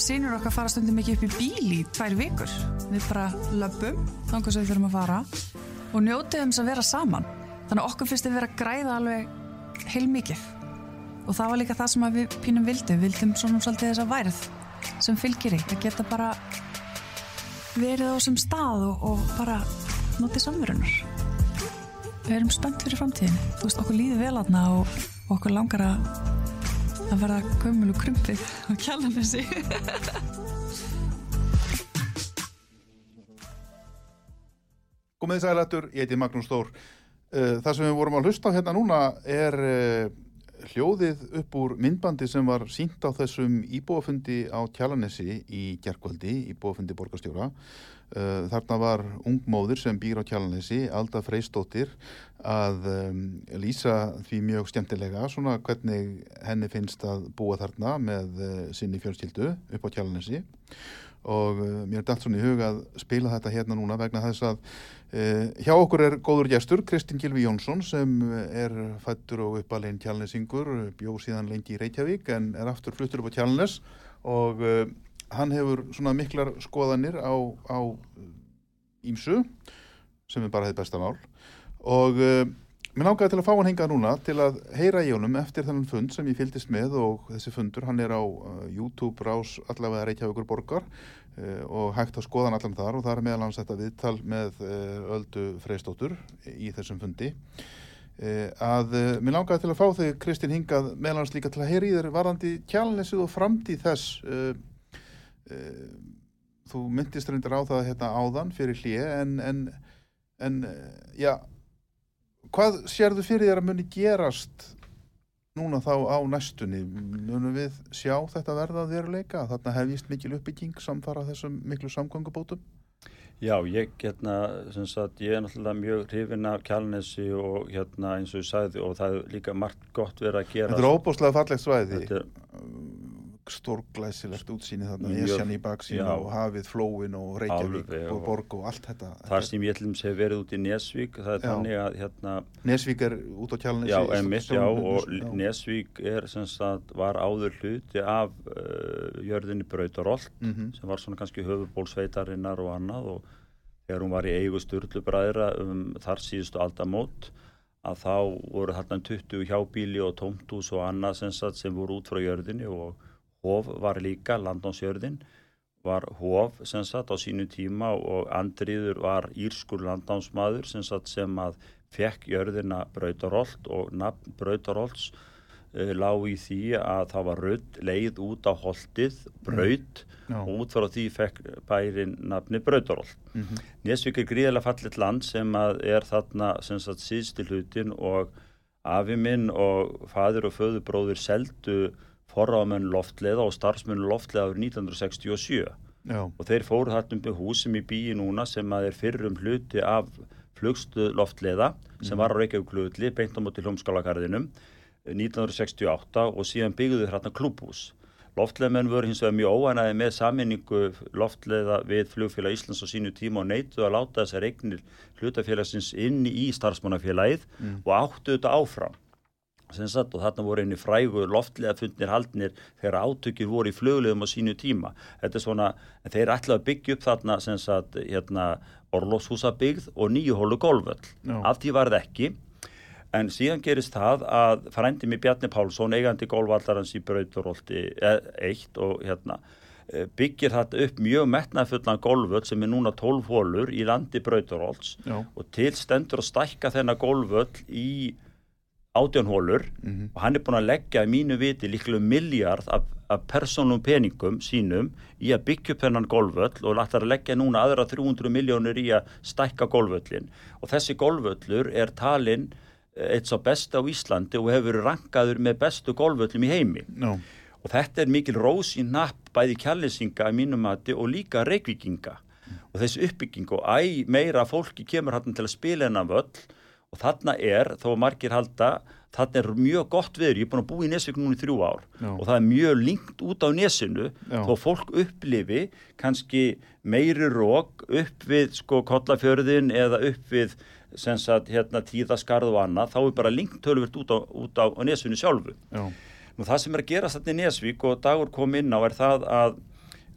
sínur okkar fara stundum ekki upp í bíl í tvær vikur. Við bara löpum, þannig sem við þurfum að fara og njótið um þess að vera saman. Þannig að okkur finnst við vera að græða alveg heil mikið. Og það var líka það sem við pínum vildum. Vildum svona svolítið þess að værið sem fylgir í. Það geta bara verið á sem stað og, og bara notið samverunar. Við erum spennt fyrir framtíðin. Þú veist, okkur líður vel aðna og, og okkur langar að, að verða gömul og krumpið á kjallanessi.
Gómið sælættur, ég heiti Magnús Stór. Uh, Það sem við vorum að hlusta hérna núna er uh, hljóðið upp úr myndbandi sem var sínt á þessum íbúafundi á Kjallanessi í gerkvöldi, íbúafundi borgarstjóra. Uh, Þarna var ungmóður sem býr á Kjallanessi, Alda Freystóttir, að um, lýsa því mjög skemmtilega svona hvernig henni finnst að búa þarna með uh, sinni fjölskyldu upp á Kjallanessi og uh, mér er dælt svona í hug að spila þetta hérna núna vegna þess að uh, hjá okkur er góður gestur Kristinn Gilvi Jónsson sem er fættur og uppalinn Kjálnesingur, bjóð síðan lengi í Reykjavík en er aftur fluttur upp á Kjálnes og uh, hann hefur svona miklar skoðanir á, á ímsu sem er bara hefði besta mál. Og uh, mér langaði til að fá hann hengað núna til að heyra í honum eftir þennan fund sem ég fylgdist með og þessi fundur, hann er á YouTube rás allavega Reykjavíkur borgar og hægt að skoða hann allan þar og það er meðal hans þetta viðtal með uh, Öldu Freystóttur í þessum fundi. Uh, að mér langaði til að fá þig Kristinn hingað meðal hans líka til að heyra í þér varðandi kjálnesið og framtíð þess. Þú myndist reyndir á það hérna áðan fyrir hlje en, en, en já hvað sérðu fyrir þér að muni gerast núna þá á næstunni munum við sjá þetta verða að veruleika? Þarna hefjist mikil uppbygging samfara þessum miklu samgöngubótum?
Já, ég, hérna, sem sagt, ég er náttúrulega mjög hrifin af kjálnesi og hérna eins og ég sagði og það er líka margt gott verið að gera.
Þetta er óbúslega fallegt svæði.
Þetta er,
stórglæsilegt útsýni þarna Esjan í baksín
já.
og hafið, flóin og Reykjavík
Alveg,
og borg og allt þetta
þar sem ég ætlum sé verið út í Nesvík, það er
Já.
þannig að hérna,
Nesvík er út á kjálnesi
já, emitt, já, og
já.
Nesvík er sem sagt, var áður hluti af uh, jörðinni Brautarolt
Mhm.
sem var svona kannski höfubólsveitarinnar og annað og þegar hún var í eigu Sturlubræðra um þar síðustu aldamót að þá voru þarna 20 hjábíli og tómtús og annað sem, sem voru út frá jörðinni og hof var líka, landnámsjörðin var hof sem sagt á sínu tíma og Andriður var írskur landnámsmaður sem sagt sem að fekk jörðina Brautarolt og nafn Brautarolts uh, lág í því að það var rödd leið út á holtið, braut
Já.
og út frá því fekk bærin nafni Brautarolt.
Mhm.
Nesvík er gríðilega fallit land sem að er þarna sem sagt síðsti hlutin og afi minn og fadir og föðubróðir seldu forráðamenn loftleða og starfsmenn loftleða árið 1967
já,
og þeir fóru þarna um hús sem í bíi núna sem að er fyrrum hluti af flugstuð loftleða sem var á Reykjavík klugulli beint á móti hljómskálagarðinum 1968 og síðan byggðu þeir hérna klúbhús. Loftleðmenn voru hins vegar mjög óanæði með saminningu loftleða við flugfélag Íslands á sínu tíma og neituð að láta þessar eignir hlutafélagsins inn í starfsmannafélagið og áttu þetta áfram. Sagt, og þarna voru einni frægu loftlega fundnir haldnir þegar átökir voru í fluglegum á sínu tíma. Þetta er svona, þeir ætlaði að byggja upp þarna sagt, hérna, Orlófshúsabyggð og nýjuhólu golföll.
Já.
Af því var það ekki. En síðan gerist það að frændi mig Bjarni Pálsson, eigandi golfvallarans í Brauturólti 1 og hérna, eh, byggir þetta upp mjög metnaðfullan golföll sem er núna 12 hólur í landi Brauturólts
já,
og til stendur að stækka þennan golföll í átjánhólur
Mhm.
og hann er búin að leggja í mínu viti líklega miljard af, af persónum peningum sínum í að byggja upp þennan golföll og lættar að leggja núna aðra 300 miljónir í að stækka golföllin og þessi golföllur er talinn eh, eitt svo besta á Íslandi og hefur rankaður með bestu golföllum í heimi.
Já,
og þetta er mikil rós í napp bæði kjallisinga í mínum mati og líka reykvíkinga. Og þessi uppbygging og æ meira fólki kemur hann til að spila hennan völl og þarna er, þó að margir halda þarna er mjög gott viður, ég er búin að búa í Nesvík núna í þrjú ár
Já.
og það er mjög linkt út á Nesinu
Já.
þó fólk upplifi kannski meiri rók upp við sko kollafjörðin eða upp við sem sagt hérna tíðaskarð og annað, þá er bara linkt tölvöld út á, út á, á Nesinu sjálfu.
Já,
Nú það sem er að gerast þetta í Nesvík og dagur kom inn á er það að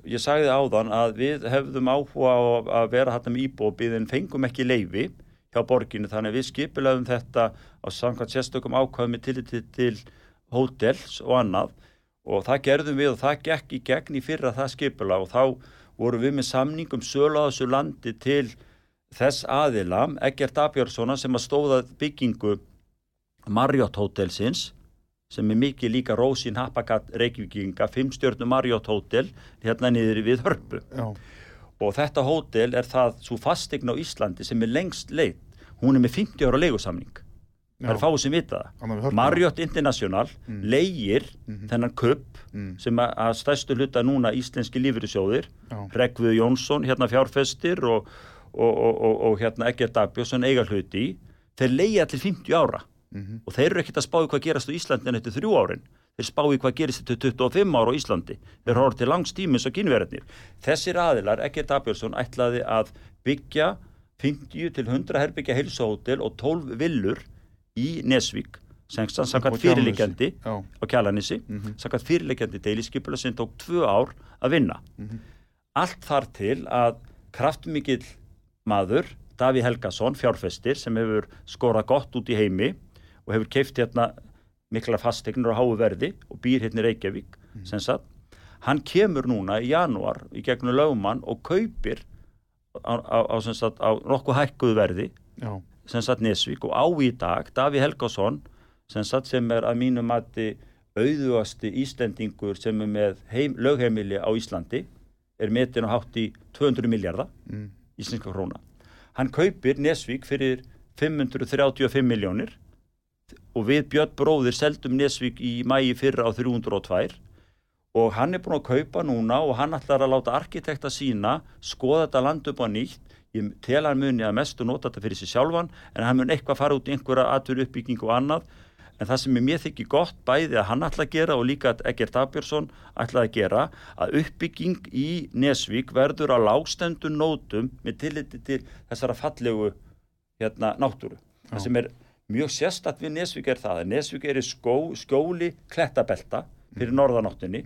ég sagði áðan að við hefðum áhuga að vera hættam íbúið en fengum ekki leifi hjá borginu. Þannig við skipilegum þetta á samkvæmt sérstökum ákvæðum til, til, til hótels og annað. Og það gerðum við og það gekk í gegn í fyrra það skipilag og þá vorum við með samningum sölu á þessu landi til þess aðila, Egert Abjörnssona sem að stóða byggingu Marriott hótelsins sem er mikið líka Rósin Happagat Reykjavíkinga, fimmstjörnum Marriott hótel hérna niður við hörpu.
Já.
Og þetta hótel er það svo fastegn á Íslandi sem er lengst leitt hún er með 50 ára leigusamning það er fáið sem vita það. Marriott International mm. leigir þennan kupp
Mm.
sem að, stærstu hluta núna íslenski lífyrirsjóðir. Rekvið Jónsson, hérna fjárfestir og, og, og, og, og hérna Egert Dagbjörnsson eiga hluti þeir leigja til 50 ára
Mhm.
og þeir eru ekkert að spáði hvað gerast á Íslandi en eftir þrjú árin þeir spáði hvað gerist til 25 ára á Íslandi. Þeir horfður til langs tímins og kynverðnir þessir aðilar, Egert Dagbjörnsson ætlaði að byggja 50 til 100 herbyggja heilsuhótel og 12 villur í Nesvík sem
Á
samkvæmt
Já.
á kjalanissi, samkvæmt fyrirleggjandi deiliskypula sem tók tvö ár að vinna. Allt þar til að kraftmikill maður, Daví Helgason, fjárfestir, sem hefur skorað gott út í heimi og hefur keift hérna mikla fastegnur á háu verði og býr hérna í Reykjavík, sem sagt, hann kemur núna í janúar í gegnum lögumann og kaupir á, á, á, sagt, á nokkuð hækkuðu verði
Já.
sem sagt Nesvík. Og á í dag Daví Helgásson sem sagt sem er að mínu mati auðugasti Íslendingur sem er með heim, lögheimili á Íslandi er metin á hátt í 200 miljardar
Mm.
íslenska króna. Hann kaupir Nesvík fyrir 535 miljónir og við Björn bróðir seldum Nesvík í mægi fyrra á 302 og hann er búin að kaupa núna og hann ætlar að láta arkitekta sína skoða þetta land upp á nýtt. Ég tel hann muni að mestu nota þetta fyrir sig sjálfan en hann mun eitthvað fara út í einhverja atur uppbygging og annað. En það sem er mér þykir gott bæði að hann ætla að gera og líka að Egert Abjörnsson ætla að gera að uppbygging í Nesvík verður á lágstendun nótum með tilliti til þessara fallegu hérna náttúru. Það sem er mjög sérstatt við Nesvík er það að Nesvík er í skó, skóli klettabelta fyrir norðanáttunni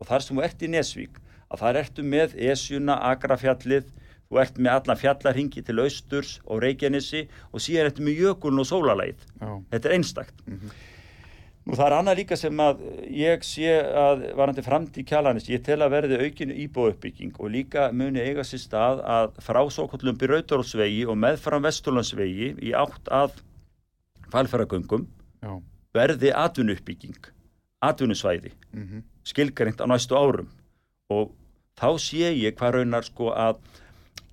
og þar sem þú ert í Nesvík að þar ertu með Esjuna, Agrafjallið þú ert með alla fjallarhingi til austurs og Reykjanesi og síðan ertu með jökuln og sólalæð
Já.
þetta er einstakt. Nú það er annað líka sem að ég sé að varandi framtíð kjalanis, ég tel að verði aukinu íbúuppbygging og líka muni eiga sér stað að frá svokullum Byrautorolsvegi og meðfram Vesturlandsvegi í átt að falfæragöngum
Já.
verði atvinnuppbygging, atvinnusvæði,
Mhm.
skilgreint á næstu árum og þá sé ég hvað raunar sko að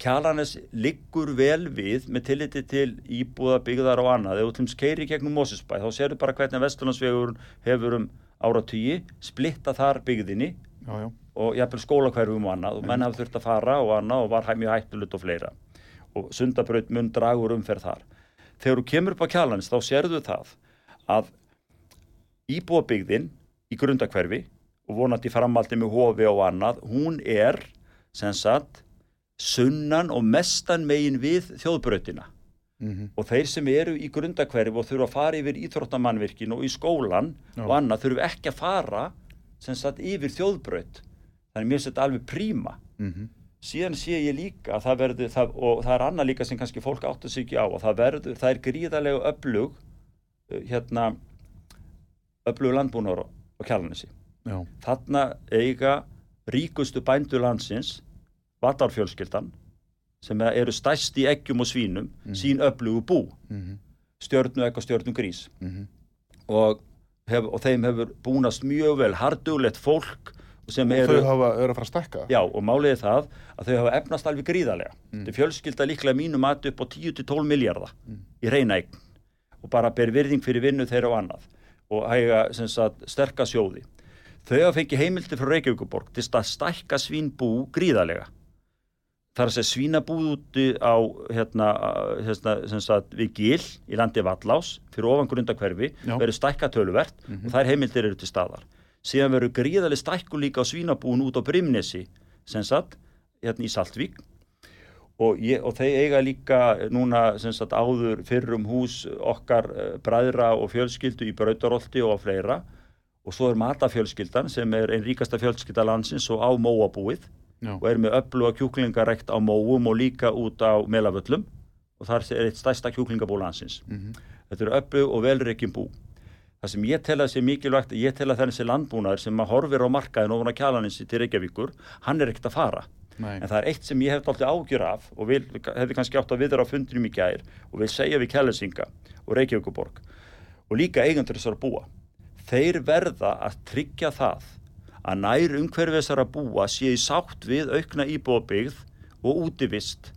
Kjalanes liggur vel við með tilliti til íbúða byggðar og annað. Ef þú til keiri gegnum Mósesbæ þá sérðu bara hvernig Vesturlandsvegur hefur um áratugji, splitta þar byggðinni
Já, já.
og jafnvel skólakverfum og annað og menn hafa þurft að fara og annað og var mjög hættulut og fleira og sundabraut mun dragur umferð þar. Þegar þú kemur upp á Kjalanes þá sérðu það að íbúabyggðin í grundakverfi og vonandi framaldi með hofi og annað, hún er sem sagt sunnan og mestan megin við þjóðbrautina
Mhm.
og þeir sem eru í grundakverfi og þurfa að fara yfir íþróttamannvirkin og í skólan
Já.
og annað þurfa ekki að fara sem sagt yfir þjóðbraut þannig mér þetta alveg príma
Mhm.
Síðan sé ég líka að það verður það, og það er annað líka sem kannski fólk áttu sig ekki á og það verður, það er gríðarlega öflug uh, hérna öflug landbúnar á kjalanissi þarna eiga ríkustu bændu landsins vatárfjölskyldan sem eru stærst í eggjum og svínum sín öflugu bú.
Mhm.
stjörnu egg og stjörnu grís.
Mhm.
og, hef, og þeim hefur búnast mjög vel hardulegt fólk
Og
eru
þau hafa, eru að fara að stekka?
Já, og málið er það að þau hafa efnast alveg gríðarlega. Mm. Er fjölskylda líklega mínu mati upp á 10-12 miljardar í reyna eign og bara ber virðing fyrir vinnu þeirra og annað og hæga sterka sjóði. Þau hafa fengið heimildi frá Reykjavíkuborg til að stækka svínbú gríðarlega. Það er að segja svínabúð úti á hérna, hérna við Gil í landi Vallás fyrir ofan grundakverfi
Já.
verður stækka töluvert og þær heimildir eru til staðar síðan verður gríðarlega stækku líka á svínabúin út á Brimnesi sem sagt, hérna í Saltvík og, ég, og þeir eiga líka núna sem sagt áður fyrrum hús okkar uh, bræðra og fjölskyldu í Brautarolti og á fleira og svo er matafjölskyldan sem er einn ríkasta fjölskylda landsins og á móabúið
Já.
og er með öllu að kjúklingarekt á móum og líka út á melavöllum og það er eitt stærsta kjúklingabú landsins.
Mhm.
Þetta eru öllu og velreikin bú. Það sem ég tel að sé mikilvægt, ég tel að þessi landbúnaður sem að horfir á markaðin ofan á kjalaninsi til Reykjavíkur, hann er ekkert að fara.
Nei.
En það er eitt sem ég hef alltaf ágjur af og vil, hefði kannski átt að viðra á fundinum í gær og vil segja við kælesinga og Reykjavíkuborg og líka eigendur þessar búa. Þeir verða að tryggja það að nær umhverfið þessara búa sé í sátt við aukna íbúabyggð og útivist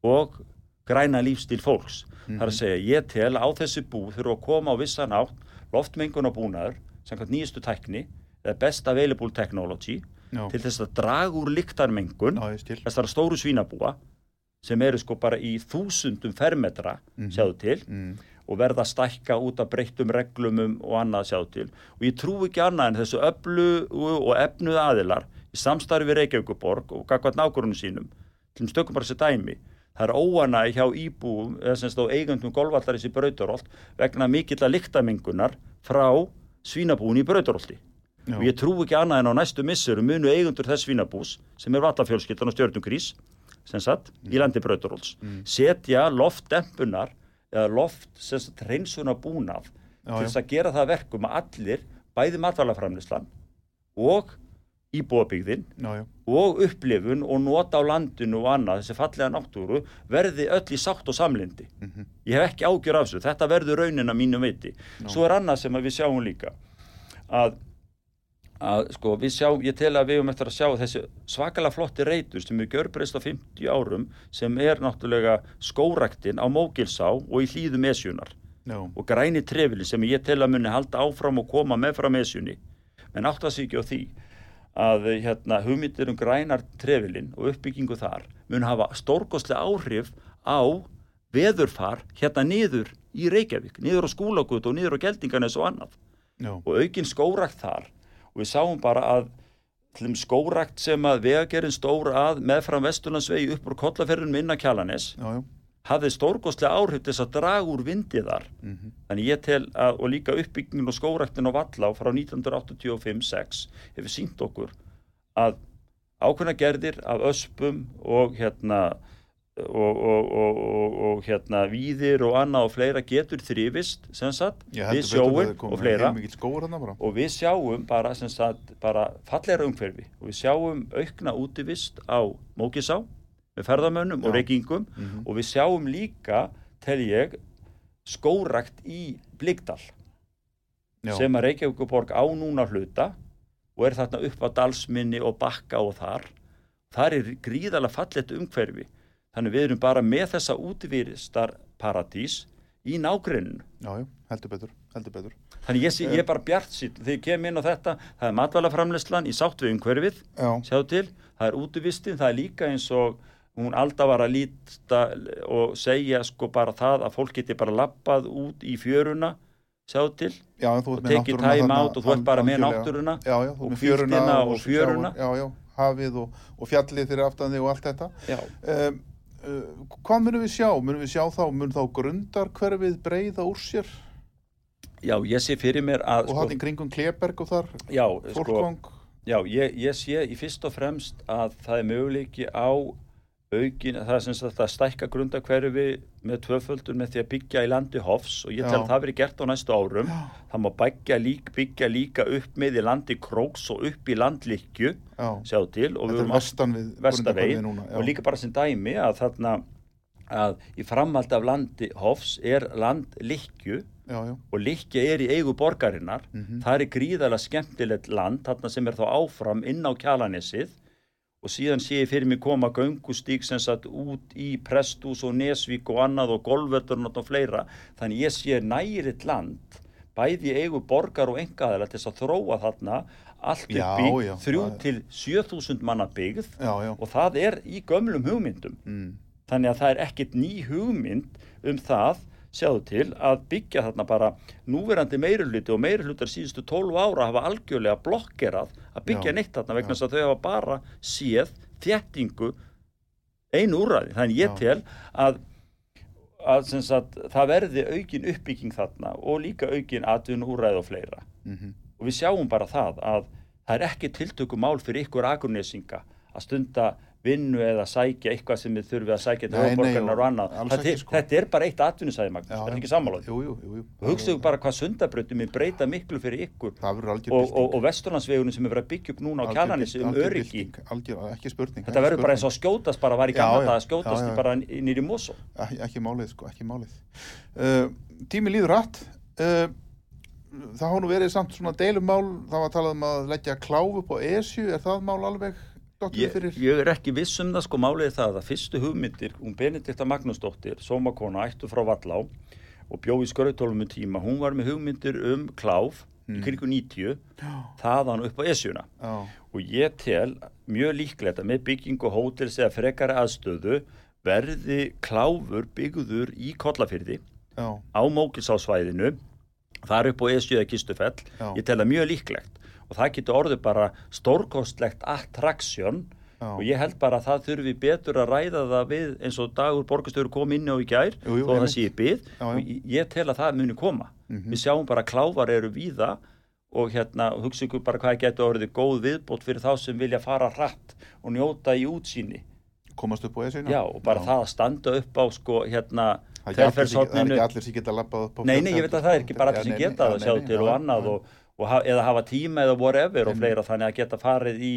og græna lífstíl fólks. Það er að segja, ég tel á þessi bú þurfa að koma á vissan átt loftmengunarbúnaður, samkvæmt nýjastu tækni, eða best available technology,
Já.
til þess að draga úr
skil.
þessara stóru svínabúa sem eru sko bara í þúsundum fermetra sjáðu til
Mm.
og verða að stækka út af breyttum reglumum og annað sjáðu til og ég trú ekki annað en þessu öflu og efnuð aðilar í samstarfi við Reykjavíkuborg og gagvað nákvörunum sínum til stökum bara þessi dæmi það er óana hjá íbúum eða semst á eigundum golvallarins í Brautarolt vegna mikill að lyktamengunar frá svínabúin í Brautarolti
Já.
og ég trú ekki annað en á næstu missurum munu eigundur þess svínabús sem er vallafjölskyldan og stjörnugrís sem sagt, í landi Brautarolts setja loftdempunar eða loft sem sagt hreinsunar búnað
Já,
til þess að gera það að verkum að allir bæði matvælaframlislan og
já.
og upplifun og nota á landinu og annað, þessi fallega náttúru verði öll í sátt og samlindi ég hef ekki ágjör af þessu, þetta verður raunin að mínum veiti, svo er annað sem við sjáum líka að, að sko við sjá, ég tel að við höfum eftir að sjá þessi svakalega flotti reytur sem er gjörbreyst á 50 árum sem er náttúrulega skóraktin á Mógilsá og í hlýðum esjunar
Já.
og græni trefili sem ég tel að muni halda áfram og koma með frá mesjunni en átt að ekki á því að hérna, hugmyndir um grænar trefilin og uppbyggingu þar mun hafa stórkostlega áhrif á veðurfar hérna niður í Reykjavík, niður á skúlagut og niður á geldingarnes og annað.
Já.
og aukin skórakt þar. Og við sáum bara að skórakt sem að vegagerinn stór að meðfram Vesturlandsvegi upp úr kollaferðunum inn að
Já, já.
hafði stórkostlega áhrif til þess að draga úr vindi þar.
Mhm.
þannig ég tel að og líka uppbyggingin og skóraktin á Vallá frá 1985-6 hefur sínt okkur að ákveðna gerðir af öspum og hérna og, og, og, og, og hérna víðir og annað og fleira getur þrifist sem sagt.
Ég
við
það
og fleira. og við sjáum bara, sem sagt, bara fallegra umhverfi. Og við sjáum aukna útivist á Mókisá með ferðamönnum og
Já.
reykingum
Mhm.
og við sjáum líka, tel ég, skórakt í Blikdal
Já.
sem að Reykjavíkuborg á núna hluta og er þarna upp á dalsminni og bakka og þar. Þar er gríðalega fallet umhverfi. Þannig við erum bara með þessa útviristar paradís í nágrenninu.
Já, já. Heldur betur. Heldur betur.
Þannig ég, sé, ég er bara bjart sýtt, þegar ég kem inn á þetta, það er matvælaframleyslan í sátt við umhverfið,
Já.
sjáðu til, það er útivistin, það er líka eins og hún alltaf var að líta og segja sko bara það að fólk geti bara lappað út í fjöruna, sjáðu til,
Já,
Og tekið
þarna
out og þú ert bara með náttúruna
Já, já,
og
fjöruna
og
sjávar-
fjöruna.
Hafið og, og fjallið fyrir aftan þig og allt þetta. Um, uh, hvað munum við sjá? Munum við sjá þá, mun þá grundarkverfið breyða úr sér
já, ég sé fyrir mér að,
og
sko,
hann í kringum Kleberg og þar,
já, sko,
fólkvang?
Já, ég, ég sé í fyrst og fremst að það er möguleiki á aukin, það er sem sagt að stækka grundakverfi með tvöföldun með því að byggja í landi hofs og ég tel að það verið gert á næstu árum.
Já.
Það má byggja, lík, byggja líka upp með í landi króks og upp í landlikju,
Já,
sjáðu til. og við
er
erum
vestan við
vestavegin og líka bara sem dæmi að þarna að í framhald af landi hofs er landlikju
Já, já,
og Likja er í eigu borgarinnar
Mhm.
það er gríðalega skemmtilegt land þarna sem er þá áfram inn á kjalanesið og síðan sé ég fyrir mig koma göngustík sem satt út í Prestús og Nesvík og annað og golfvöldurinn og fleira þannig ég sé næriðt land bæði eigu borgar og engaðala til þess að þróa þarna allt upp í þrjú til 7000 manna byggð
já, já.
og það er í gömlum hugmyndum
Mm.
þannig að það er ekkit ný hugmynd um það sjáðu til að byggja þarna bara núverandi meiruluti og meirulutar síðustu 12 ára hafa algjörlega blokkerað að byggja
Já,
neitt þarna vegna þess að þau hafa bara séð þéttingu einu úrræði. Þannig ég
Já.
tel að, að sagt, það verði aukin uppbygging þarna og líka aukin atvinnu úrræði og fleira.
Mm
og við sjáum bara það að það er ekki tiltöku mál fyrir ykkur akurnesinga að stunda vinnu eða sækja eitthvað sem þið þurfið að sækja til höfuborgarnar
og
annað. Þetta,
ekki,
er-
sko.
þetta er bara eitt atvinnusæði, Magnús, er þetta
já.
ekki sammálaði?
Jú, jú, jú, jú.
Hugsaðu bara hvað sundabrautum er breyta miklu fyrir ykkur
Það
og, og, og vesturlandsvegunum sem er verið að byggja upp núna á
bylt-
um öryggi.
ekki spurning
Þetta verður bara eins og skjótast bara var í gamla það að skjótast bara nýri Mosó.
ekki, málið sko, ekki málið uh, tími líður rætt uh, það hafa nú verið samt svona deilumál, það var talað um að leggja kláf upp á ESU, er það mál alveg
Ég, ég er ekki viss um það sko málið það að fyrstu hugmyndir, hún Benedikta Magnúsdóttir, sómakona, ættu frá Vallá og bjó í skrautólum um tíma, hún var með hugmyndir um kláf í krigu 90, þaðan upp á esjuna.
Já,
og ég tel mjög líklegt að með byggingu hótels eða frekari aðstöðu verði kláfur byggður í kollafyrði
já,
á mókilsásvæðinu þar upp á esju eða kistufell.
Já.
ég tel það mjög líklegt og það getur orðið bara stórkostlegt attraksjón
Já.
og ég held bara að það þurfi betur að ræða það við eins og dagur borgastöður kom inn á í gær
Jú, jú,
þó að það sé
Já, já.
og ég, ég tel að það muni koma.
Mhm.
við sjáum bara að kláfar eru víða og hérna hugsa ykkur bara hvað getur orðið góð viðbót fyrir þá sem vilja fara hratt og njóta í útsýni.
Komast upp á ESU
já og bara það að standa upp á sko hérna
Það er ekki allir sem- geta labbað upp á
Nei, nei, ég veit að það er ekki bara
Já,
allir sem geta það
já,
sjá til og
já,
annað
já.
og ha, eða hafa tíma eða whatever og fleira þannig að geta farið í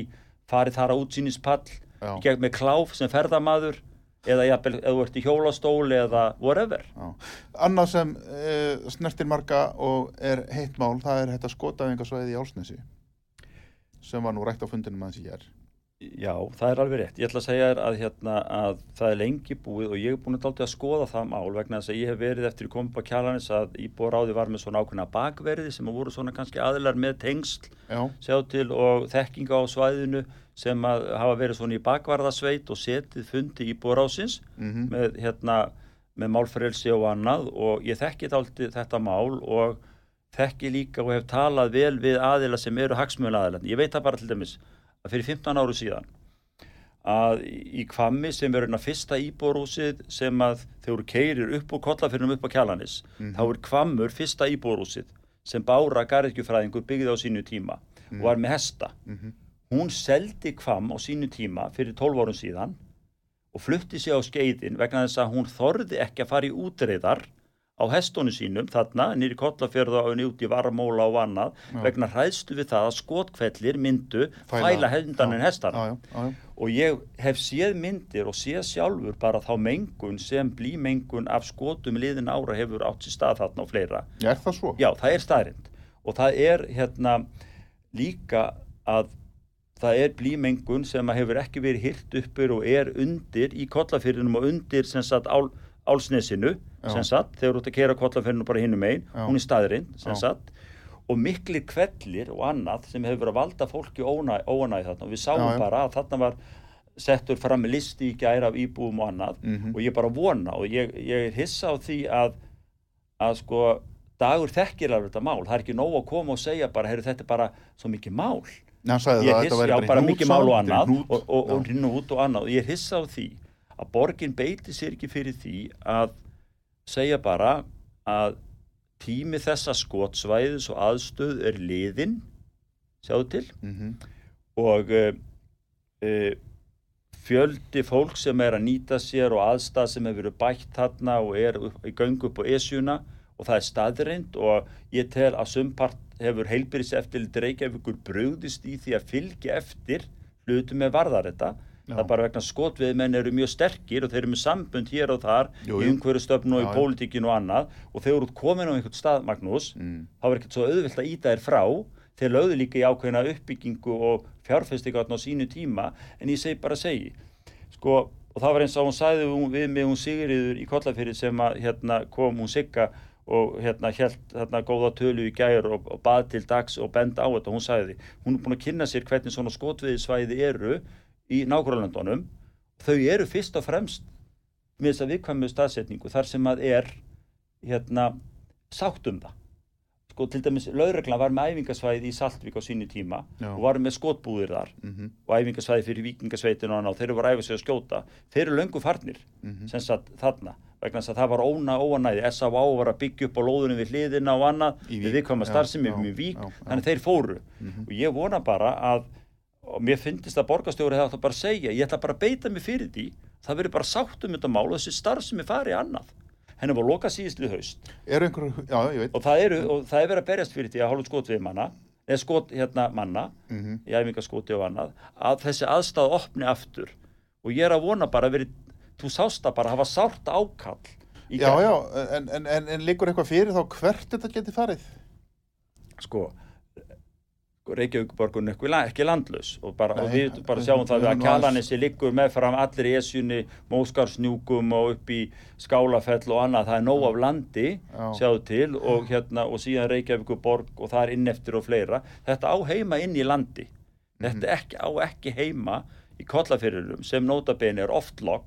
farið þar á útsýnispall í gegn með kláf sem ferðamaður eða jafnvel, eða þú ert í hjólastól eða whatever
Já. Annað sem uh, snertir marga og er heitt mál, það er þetta skotafingasvæði í Álsnesi sem var nú rætt á fundinum aðeins í hér.
Já, það er alveg rétt. Ég ætla að segja þér að, hérna, að það er lengi búið og ég hef búin að skoða það mál vegna þess að ég hef verið eftir í komið á kjalanis að íbúið var með svona ákveðna bakverði sem voru svona kannski aðilar með tengsl
Já,
sjá til og þekkinga á svæðinu sem að hafa verið svona í bakvarðasveit og setið fundi íbúrásins
mhm,
með hérna með málfrelsi og annað og ég þekki þetta mál og þekki líka og hef talað vel við aðila sem eru hagsmjöla aðila. Ég veit það bara til dæmis að fyrir 15 áru síðan að í Kvammi sem er hérna fyrsta íbúrúsið sem að þegar keirir upp úr kollafyrnum upp á kjalanis þá er Kvammur fyrsta íbúrúsið sem Bára Garðkjufræðingur byggði á sínu tíma og var með hesta.
Mhm,
hún seldi Kvamm á sínu tíma fyrir 12 árum síðan og flutti sig á skeiðin vegna þess að hún þorði ekki að fara í útreiðar á hestónu sínum þarna, nýri kollafjörða og nýtt í varmóla og annað vegna hræðstu við það að skotkvellir myndu
Fæla.
fæla hendanin hestana
já, já, já, já,
og ég hef séð myndir og séð sjálfur bara þá mengun sem blímengun af skotum liðin ára hefur átt sér stað þarna og fleira
Já, er það svo?
Já, það er staðrind og það er hérna líka að það er blímengun sem hefur ekki verið hyrt uppur og er undir í kollafyrðinum og undir sem sagt ál, álsnesinu
Já.
Sem sagt, þegar þú ert að kera kollafyrðinu bara hinnum einn,
Já.
hún er staðrind sem
Já.
sagt og miklir kvellir og annað sem hefur verið að valda fólki ónæ, ónæði þarna og við sáum
Já, já.
bara að þarna var settur fram listi í gæra af íbúum og annað
Mhm.
og ég bara vona og ég, ég er hissa á því að að sko dagur þekkir alveg þetta mál, það er ekki nóg að koma og segja bara, heyrðu þetta er bara svo mikið mál
sagði
ég er hissa, já
bara,
mikið mál og annað og, og, og
já.
rinnu út og annað og ég er hissa á því að borgin beiti sér ekki fyrir því að segja bara að tími þessa skotsvæðis og aðstöð er liðin sjáðu til.
Mhm,
og uh, uh, fjöldi fólk sem er að nýta sér og aðstæð sem hefur verið bætt þarna og er í göngu upp á esjuna og það er staðreind og ég tel að sumpart hefur heilbyrðis eftir Reykjavíkur brugðist í því að fylgja eftir hlutum með varðar þetta
Já.
það er bara vegna skotviðmenn eru mjög sterkir og þeir eru með sambund hér og þar
Jú,
í
jú.
umhverjustöfnu og
Já,
í pólitíkinu og annað. Og þegar þú ert komin á einhvern stað Magnús
mm,
þá var ekkert svo auðvilt að íta þér frá. Þeir lögðu líka í ákveðina uppbyggingu og fjárfestingarn á sínu tíma. En ég segi bara segi sko, og það var eins og hún hún, við mig hún Sigriður í Kollafyrir sem að hérna kom hún Sigga og hérna held hérna góða tölu í gær og, og bað til dags og benda á þetta. Hún sagði, hún er búin að kynna sér hvernig svona skotviðisvæði eru í nágrálöndunum þau eru fyrst og fremst með þess að viðkvæmu staðsetningu þar sem að er hérna sátt um það sko til dæmis lauruglan var með æfingasvæði í Saltvík á sínu tíma
Já.
og var með skotbúðir þar
mhm,
og æfingasvæði fyrir vikingasveitinu og annað og þeir eru voru sig að skjóta þeir eru löngu farnir
mhm.
sem sagt þarna vegna þess að það var óna óanæði S.A.V. var að byggja upp á lóðunum við hliðina og annað við viðkvæma starfsemi í vík
já, já.
þannig þeir fóru
Mhm.
og ég vona bara að og mér finnst að borgarstjóri það átt að bara segja, ég ætla bara að beita mig fyrir því það verður bara sátt um þetta mál og þessi starf sem er farið annað. Henni var loka síðistlið haust.
Er einhver, já, ég
og það, er verið að berjast fyrir því að hálfum skot við manna eða skot hérna manna
Mhm.
í æfingaskoti og annað að þessi aðstæð opni aftur. Og ég er að vona bara að veri þú sást að bara hafa sárt ákall í
Já, já, en, en, en, en liggur eitthvað fyrir þá hvert þetta geti farið?
sko Reykjavíkuborgun ekki, landlaus og, bara, og
Nei,
við bara sjáum það
við
að
nú
kjalanissi liggur meðfram allir esjunni, móskarsnjúkum og upp í skálafell og annað. Það er nóg af landi,
Já.
sjáðu til og hérna og síðan Reykjavíkuborg og það er inn eftir og fleira. Þetta á heima inn í landi. Þetta
Mhm.
ekki, á ekki heima í kollafyrirum sem nótabene er oft logg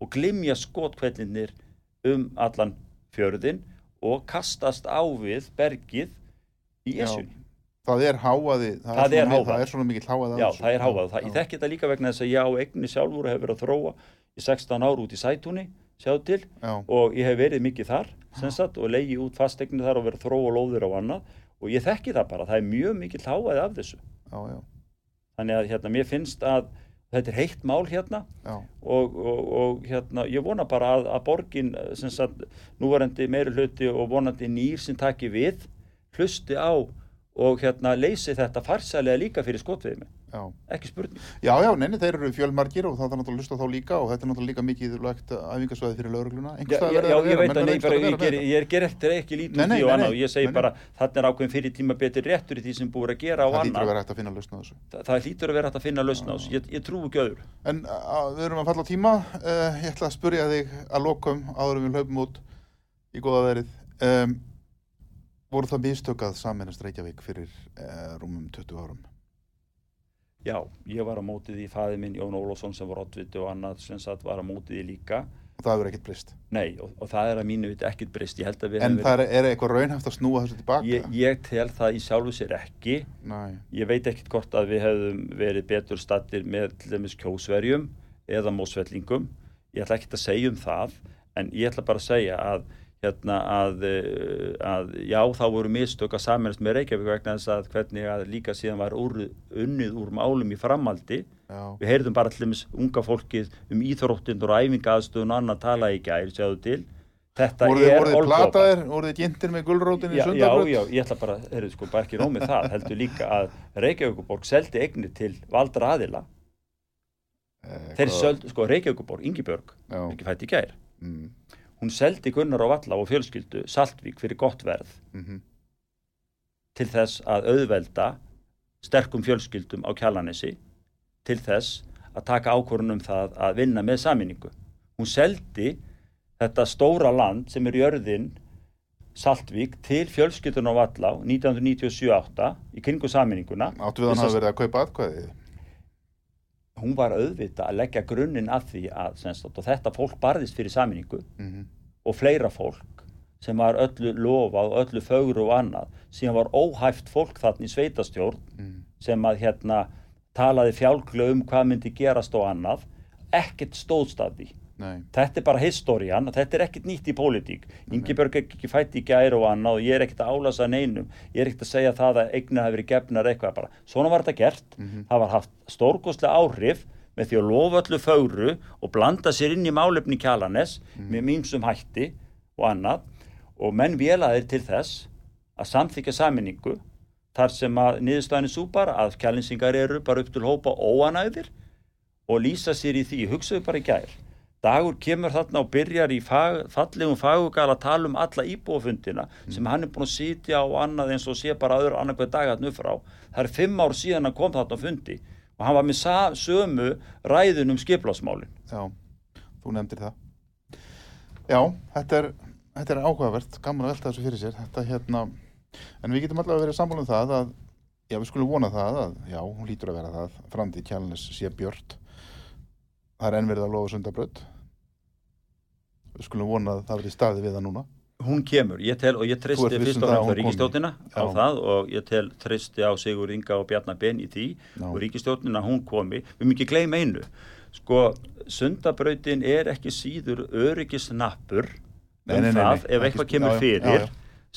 og glimja skotkvellinir um allan fjörðin og kastast á við bergið í esjunni
það er háaði, það,
Það
er,
er
svona,
hávaði.
það er svona mikill háaði
Já, það er hávað. Það, ég þekki þetta líka vegna þess að ég á eigni sjálfur og hef verið að þróa í 16 ár út í sætúni, sjáðu til,
Já,
og ég hef verið mikið þar, sagt, og leiði út fastegnir þar og verið að þróa lóðir á annað og ég þekki það bara, það er mjög mikið hávaði af þessu.
já, já,
Þannig að hérna, mér finnst að þetta er heitt mál hérna og, og, og hérna, ég vona bara að, að borgin, sagt, núvarendi meiri hluti og vonandi nýr sem taki við, hlusti á og hérna leysi þetta farsælega líka fyrir skotveimi,
já.
ekki spurning.
Já, já, neini, þeir eru fjölmargir og það er náttúrulega að hlusta á þá líka og þetta er náttúrulega líka mikið lagt æfingasvæði fyrir laurugluna.
Já, já, já, ég veit að bara, ég ger, ég ger eftir ekki lítið úr því og annað og ég segi bara þarna er ákveðin fyrir tíma betur réttur í því sem búið að gera og
Það hlýtur að
annað
vera hægt að finna lausna á þessu.
Þa, það hlýtur að vera hægt að finna lausna þessu ég, ég trú ekki öðru
En við erum að falla á tíma, uh, ég ætla að spurja þig að lokum áður en við hlaupum út í góða verið. Um, voru það mistökað saminast Reykjavík fyrir uh, rúmum 20 árum?
Já, ég var á mótið í fæði minn Jón Ólafsson sem var oddviti og annað sem sagt var á mótið í líka
Og það hefur ekkert breyst.
Nei, og, og það er að mínu viti að við
En
hefum
það er, er eitthvað raunhæft að snúa þessu tilbaka?
ég, ég tel það í sjálfu sér ekki
Næ,
ég veit ekkit hvort að við hefðum verið betur stattir með til dæmis kjósverjum eða mósvellingum ég ætla ekkit að segja um það en ég ætla bara að segja að hérna að, eh, að já þá voru mistök að saminast með Reykjavík vegna þess að hvernig að líka síðan var úr, unnið úr málum í framaldi
já,
við heyrðum bara allir unga fólkið um íþróttindur og æfingaðstöðun og annað tala í gær, sjáðu til. Þetta
voru
er
voru þið plataðir, voru þið gintir með gulrótin í
Já, já,
sundarbröð?
já, ég ætla bara, heyrðu sko, bara ekki rómið það, heldur líka að Reykjavíkuborg seldi eignir til valdra aðila. Þeir söldu, sko, Reykjavíkuborg, Ingibjörg, ekki fætt í gær,
mm,
hún seldi Gunnar og Valla og fjölskyldu Saltvík fyrir gott verð
mm
til þess að auðvelda sterkum fjölskyldum á kjallanessi til þess að taka ákvörðun um það að vinna með saminningu. Hún seldi þetta stóra land sem er jörðin Saltvík til fjölskyldun á Valla 1997-8 í kringu saminninguna.
Áttu við hann hafa verið að kaupa atkvæðið?
Hún var auðvita að leggja grunninn að því að sagt, þetta fólk barðist fyrir saminningu
Mm
og fleira fólk sem var öllu lofað og öllu fögru og annað síðan var óhæft fólk þarna í sveitastjórn
mm.
sem að hérna talaði fjálglega um hvað myndi gerast og annað. Ekkert stóðst af því
Nei,
þetta er bara historian, þetta er ekkert nýtt í pólitík. Ingibjörg er ekki fætt í gæri og annað og ég er ekkert að álasa neinum. Ég er ekkert að segja það að eignar hafi verið gefnar eitthvað bara, svona var þetta gert. Það var haft stórkostlega áhrif með því að lofa öllu fögru og blanda sér inn í málefni kjalanes með mýmsum hætti og annað. Og menn vélaðir til þess að samþykja saminningu þar sem að niðurstæðinu sú bara að kjalinsingar eru bara upp til hópa óanæðir og lýsa sér í því, hugsaðu bara í gær dagur kemur þarna og byrjar í fag, fallegum fagugal að tala um alla íbúafundina sem hann er búin að sitja á annað eins og sé bara öðru annað hver dag að frá það er fimm ár síðan hann kom þarna á fundi og hann var með sömu ræðun um skiplásmálin
já, þú nefndir það. Já, þetta er, þetta er áhugavert, gaman að velta þessu fyrir sér. Þetta hérna, en við getum allavega verið sammála um það að, já, við skulum vona það að, já, hún lítur að vera það, framtíð kjálnes sé björt. Það er enn verið að lofa sundabrödd. Við skulum vona að það verið staði við það núna.
hún kemur, ég tel og ég
ert viss
fyrst
um
og
það
fremst á ríkistjóttina á það og ég tel treysti á Sigur Inga og Bjarnar Ben í því
Já.
og ríkistjóttina hún komi. Við mjög ekki gleyma einu. Sko, sundabrautin er ekki síður öryggisnappur
Nei,
um
nei, nei,
það
nei,
ef
ekki
eitthvað kemur fyrir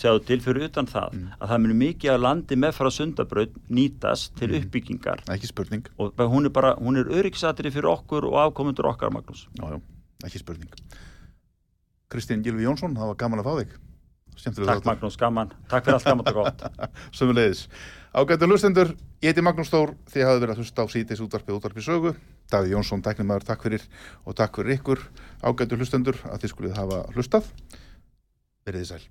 sjáðu til fyrir utan það
Mm.
að það muni mikið að landi með frá sundabraut nýtast til
Mm.
uppbyggingar
ekki spurning
og hún er bara, hún er öryggsatri fyrir okkur og afkomundur okkar Magnús
já, já, ekki spurning Kristinn Gilvi Jónsson, það var gaman að fá þig Skemmtilega
Takk Magnús, gaman, takk fyrir allt gaman og gott *laughs*
Sömulegis. Ágættu hlustendur, ég heiti Magnús Þór, þið hafið verið að hlusta á síðdeis útvarpið útvarpið sögu. Davíð Jónsson, tæknimaður, takk fyrir og takk fyrir ykkur ágættu hlustendur að þið skulið hafa hlustað. Verið þið sæl.